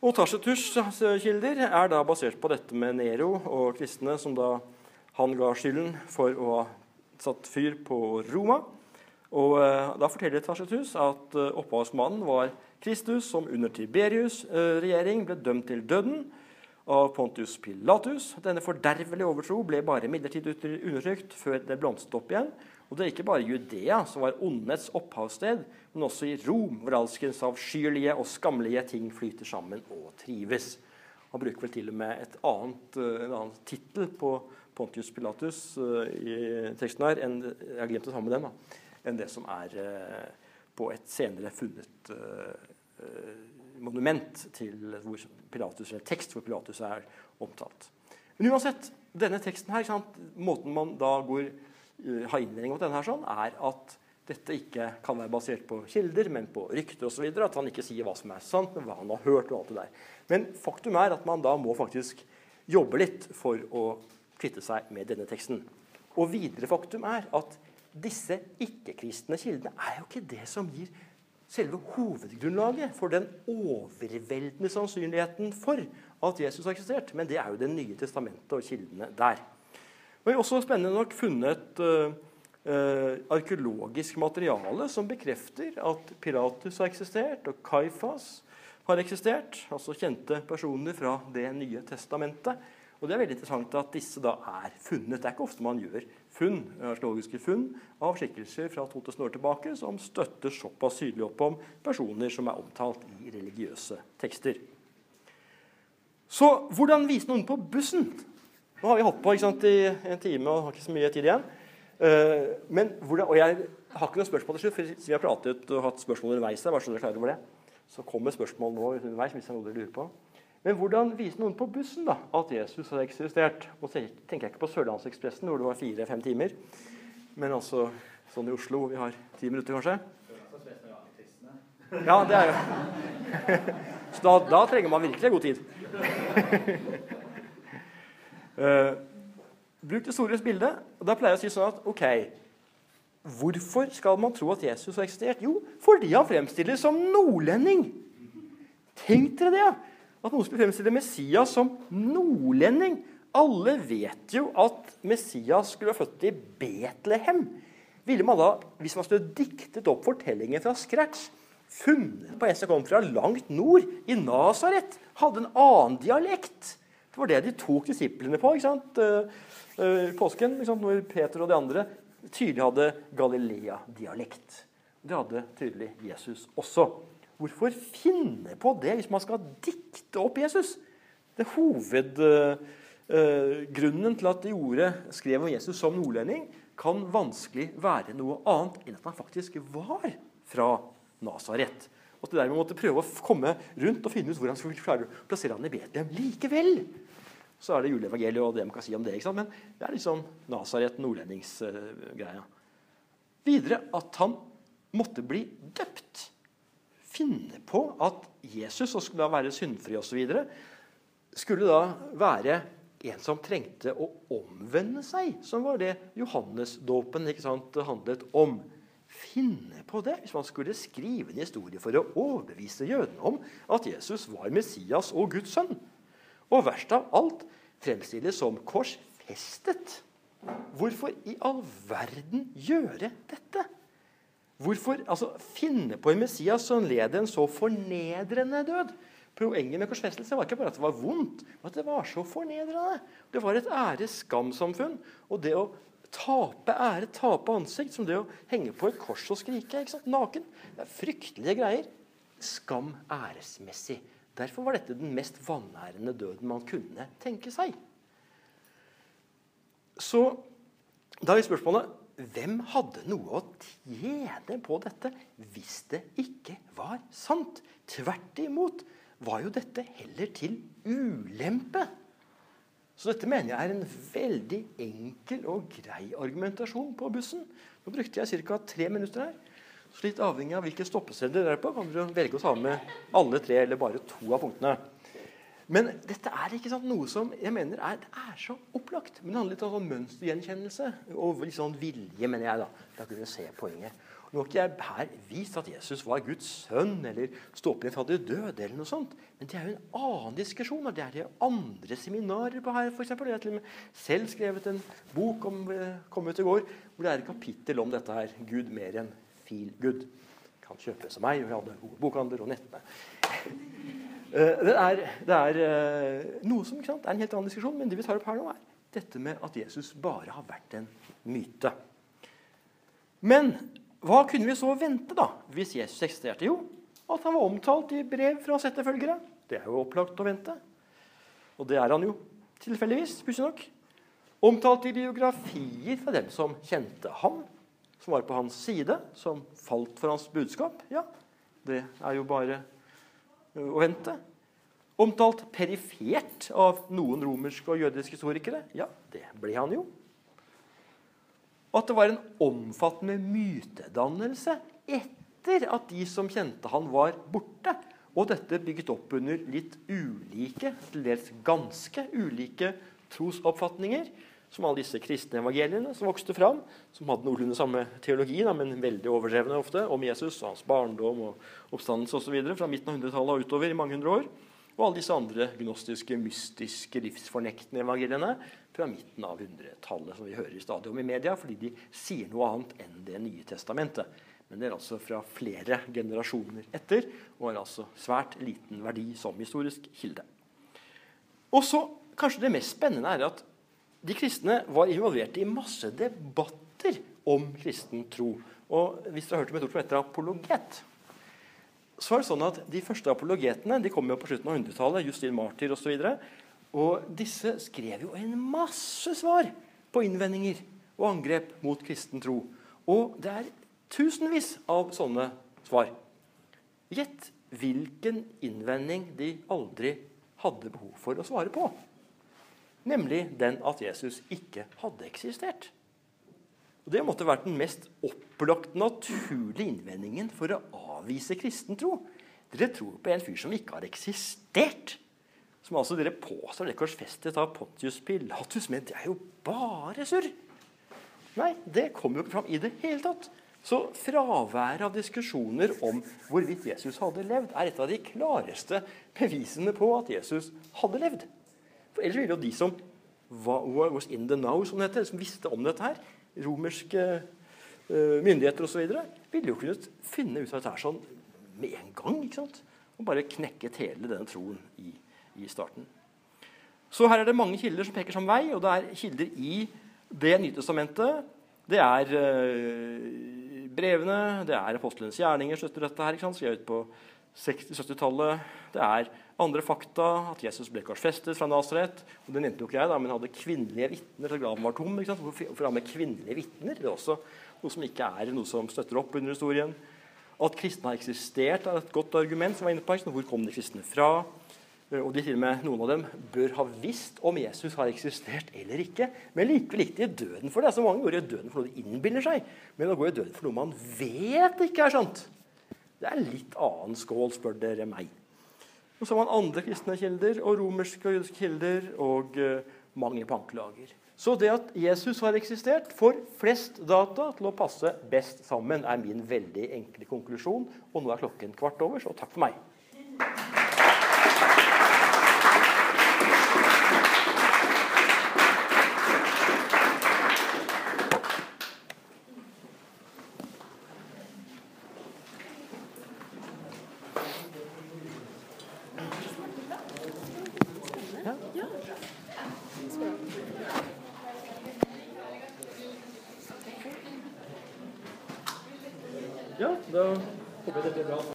Og Tacitus' kilder er da basert på dette med Nero og kristne, som da han ga skylden for å ha satt fyr på Roma. Og eh, Da forteller Tacitus at eh, opphavsmannen var Kristus, som under Tiberius' eh, regjering ble dømt til døden av Pontius Pilatus. Denne fordervelige overtro ble bare midlertidig undertrykt før det blomstret opp igjen. Og det er ikke bare Judea som var ondets opphavssted, men også i Rom, hvor alskens avskyelige og skammelige ting flyter sammen og trives. Han bruker vel til og med et annet, en annen tittel på Pontius Pilatus i teksten her enn, jeg har glemt å ta med den, da, enn det som er på et senere funnet monument til hvor Pilatus, eller tekst hvor Pilatus er omtalt. Men uansett, denne teksten her, måten man da går, har innledning mot denne, her, sånn, er at dette ikke kan være basert på kilder, men på rykter osv. At han ikke sier hva som er sant, men hva han har hørt. og alt det der. Men faktum er at man da må faktisk jobbe litt for å kvitte seg med denne teksten. Og videre faktum er at disse ikke-kristne kildene er jo ikke det som gir selve hovedgrunnlaget for den overveldende sannsynligheten for at Jesus har eksistert. Men det er jo Det nye testamentet og kildene der. Men Vi har også spennende nok funnet uh, arkeologisk materiale som bekrefter at Piratus har eksistert, og Kaifas har eksistert. Altså kjente personer fra Det nye testamentet. Og Det er veldig interessant at disse da er funnet. Det er ikke ofte man gjør funn, arkeologiske funn av skikkelser fra 2000 år tilbake som støtter såpass sydlig opp om personer som er omtalt i religiøse tekster. Så hvordan vise noen på bussen? Nå har vi holdt på sant, i en time og har ikke så mye tid igjen. Uh, men og jeg har ikke noe spørsmål til slutt, for vi har pratet og hatt spørsmål underveis. bare så dere klarer over det. Så kommer spørsmål nå underveis hvis det er noe dere lurer på. Men hvordan vise noen på bussen da, at Jesus har eksistert? Og så tenker jeg ikke på Sørlandsekspressen, hvor det var fire-fem timer. Men altså sånn i Oslo, hvor vi har ti minutter, kanskje. Ja, det er jo [laughs] Så da, da trenger man virkelig god tid. uh, [laughs] bruk det store bildet. og Da pleier jeg å si sånn at OK Hvorfor skal man tro at Jesus har eksistert? Jo, fordi han fremstilles som nordlending. Tenk dere det! At noen skulle fremstille Messias som nordlending. Alle vet jo at Messias skulle være født i Betlehem. Ville man da, Hvis man skulle diktet opp fortellingen fra scratch, funnet på en som kom fra langt nord, i Nasaret, hadde en annen dialekt Det var det de tok disiplene på ikke sant? Uh, påsken, ikke sant? når Peter og de andre tydelig hadde Galilea-dialekt. Det hadde tydelig Jesus også. Hvorfor finne på det hvis man skal dikte opp Jesus? Det er Hovedgrunnen uh, til at de ordet skrev om Jesus som nordlending, kan vanskelig være noe annet enn at han faktisk var fra Nasaret. Og at de dermed måtte prøve å komme rundt og finne ut hvor han skulle klare å plassere han i Betlehem likevel. Så er det juleevangeliet og det man kan si om det. Men det er liksom Nasaret, nordlendingsgreia. Videre at han måtte bli døpt finne på at Jesus, som skulle da være syndfri osv., skulle da være en som trengte å omvende seg, som var det Johannesdåpen handlet om. Finne på det hvis man skulle skrive en historie for å overbevise jødene om at Jesus var Messias og Guds sønn. Og verst av alt fremstilles som korsfestet. Hvorfor i all verden gjøre dette? Hvorfor altså, finne på en Messias som led en så fornedrende død? Poenget med korsfestelse var ikke bare at det var vondt, men at det var så fornedrende. Det var et ære-skam-samfunn. Og det å tape ære, tape ansikt, som det å henge på et kors og skrike naken, det er fryktelige greier. Skam æresmessig. Derfor var dette den mest vanærende døden man kunne tenke seg. Så da er spørsmålet hvem hadde noe å tjene på dette hvis det ikke var sant? Tvert imot var jo dette heller til ulempe. Så dette mener jeg er en veldig enkel og grei argumentasjon på bussen. Nå brukte jeg ca. tre minutter her. Så litt avhengig av hvilke stoppesteder dere er på, kan dere velge å ta med alle tre eller bare to av punktene. Men dette er ikke sant, noe som jeg mener er, er så opplagt. Men det handler litt om sånn mønstergjenkjennelse og litt sånn vilje, mener jeg. da, til å kunne se poenget. Nå har ikke jeg her vist at Jesus var Guds sønn eller sto opp igjen fra de døde. eller noe sånt. Men det er jo en annen diskusjon. Det er det andre seminarer på her. For eksempel. jeg har til og med selv skrevet en bok om eh, kom ut i går, hvor det er et kapittel om dette her. Gud mer enn feel good. Kan kjøpes av meg og jeg alle gode bokhandler og nettene. Eh, det er, det er eh, noe som sant, er en helt annen diskusjon, men det vi tar opp her nå, er dette med at Jesus bare har vært en myte. Men hva kunne vi så vente da, hvis Jesus eksisterte? Jo, at han var omtalt i brev fra settefølgere. Det er jo opplagt å vente. Og det er han jo tilfeldigvis. pussig nok. Omtalt i biografier fra dem som kjente ham, som var på hans side, som falt for hans budskap. Ja, det er jo bare å hente. Omtalt perifert av noen romerske og jødiske historikere. Ja, det ble han jo. Og at det var en omfattende mytedannelse etter at de som kjente han, var borte. Og dette bygget opp under litt ulike, til dels ganske ulike trosoppfatninger. Som alle disse kristne evangeliene som vokste fram, som hadde noenlunde samme teologi, da, men veldig overdrevne ofte, om Jesus og hans barndom og oppstandelse osv. fra midten av 100-tallet og utover i mange hundre år. Og alle disse andre gnostiske, mystiske, livsfornektende evangeliene fra midten av 100-tallet, som vi hører stadig om i media, fordi de sier noe annet enn Det nye testamentet. Men det er altså fra flere generasjoner etter og har altså svært liten verdi som historisk kilde. Og så, Kanskje det mest spennende er at de kristne var involvert i masse debatter om kristen tro. Og hvis dere har hørt om et ord som heter apologet, så er det sånn at De første apologetene de kom jo på slutten av 100-tallet, Justin Martyr osv. Og, så og disse skrev jo en masse svar på innvendinger og angrep mot kristen tro. Og det er tusenvis av sånne svar. Gjett hvilken innvending de aldri hadde behov for å svare på. Nemlig den at Jesus ikke hadde eksistert. Og Det måtte vært den mest opplagt naturlige innvendingen for å avvise kristen tro. Dere tror på en fyr som ikke har eksistert. Som altså dere påstår det korsfestet av Pontius Pilatus. Men det er jo bare surr! Nei, det kommer jo ikke fram i det hele tatt. Så fraværet av diskusjoner om hvorvidt Jesus hadde levd, er et av de klareste bevisene på at Jesus hadde levd. For Ellers ville jo de som was in the now, som det heter, som visste om dette her, romerske uh, myndigheter osv., ville jo kunnet finne ut av dette her sånn med en gang. ikke sant? Og bare knekket hele denne troen i, i starten. Så her er det mange kilder som peker samme vei, og det er kilder i Det Nytestamentet. Det er uh, brevene, det er apostelens gjerninger støtter dette her, ikke sant? skrevet på 60-70-tallet. Det er andre fakta, at Jesus ble korsfestet fra Nasaret. Og det nevnte jo ikke jeg, da, men hadde kvinnelige vitner til graven var tom. ikke sant? Hvorfor ha med kvinnelige vitner? Det er også noe som ikke er noe som støtter opp under historien. At kristne har eksistert, er et godt argument. som var inne på. Hvor kom de kristne fra? Og de til og med, Noen av dem bør ha visst om Jesus har eksistert eller ikke. Men likevel gikk de i døden for det. Altså, mange går i døden for noe de innbiller seg. Men å gå i døden for noe man vet ikke er sant, det er litt annen skål, spør dere meg. Og så har man andre kristne kilder og romerske og jødiske kilder og uh, panklager. på. Så det at Jesus har eksistert, får flest data til å passe best sammen, er min veldig enkle konklusjon. Og nå er klokken kvart over, så takk for meg.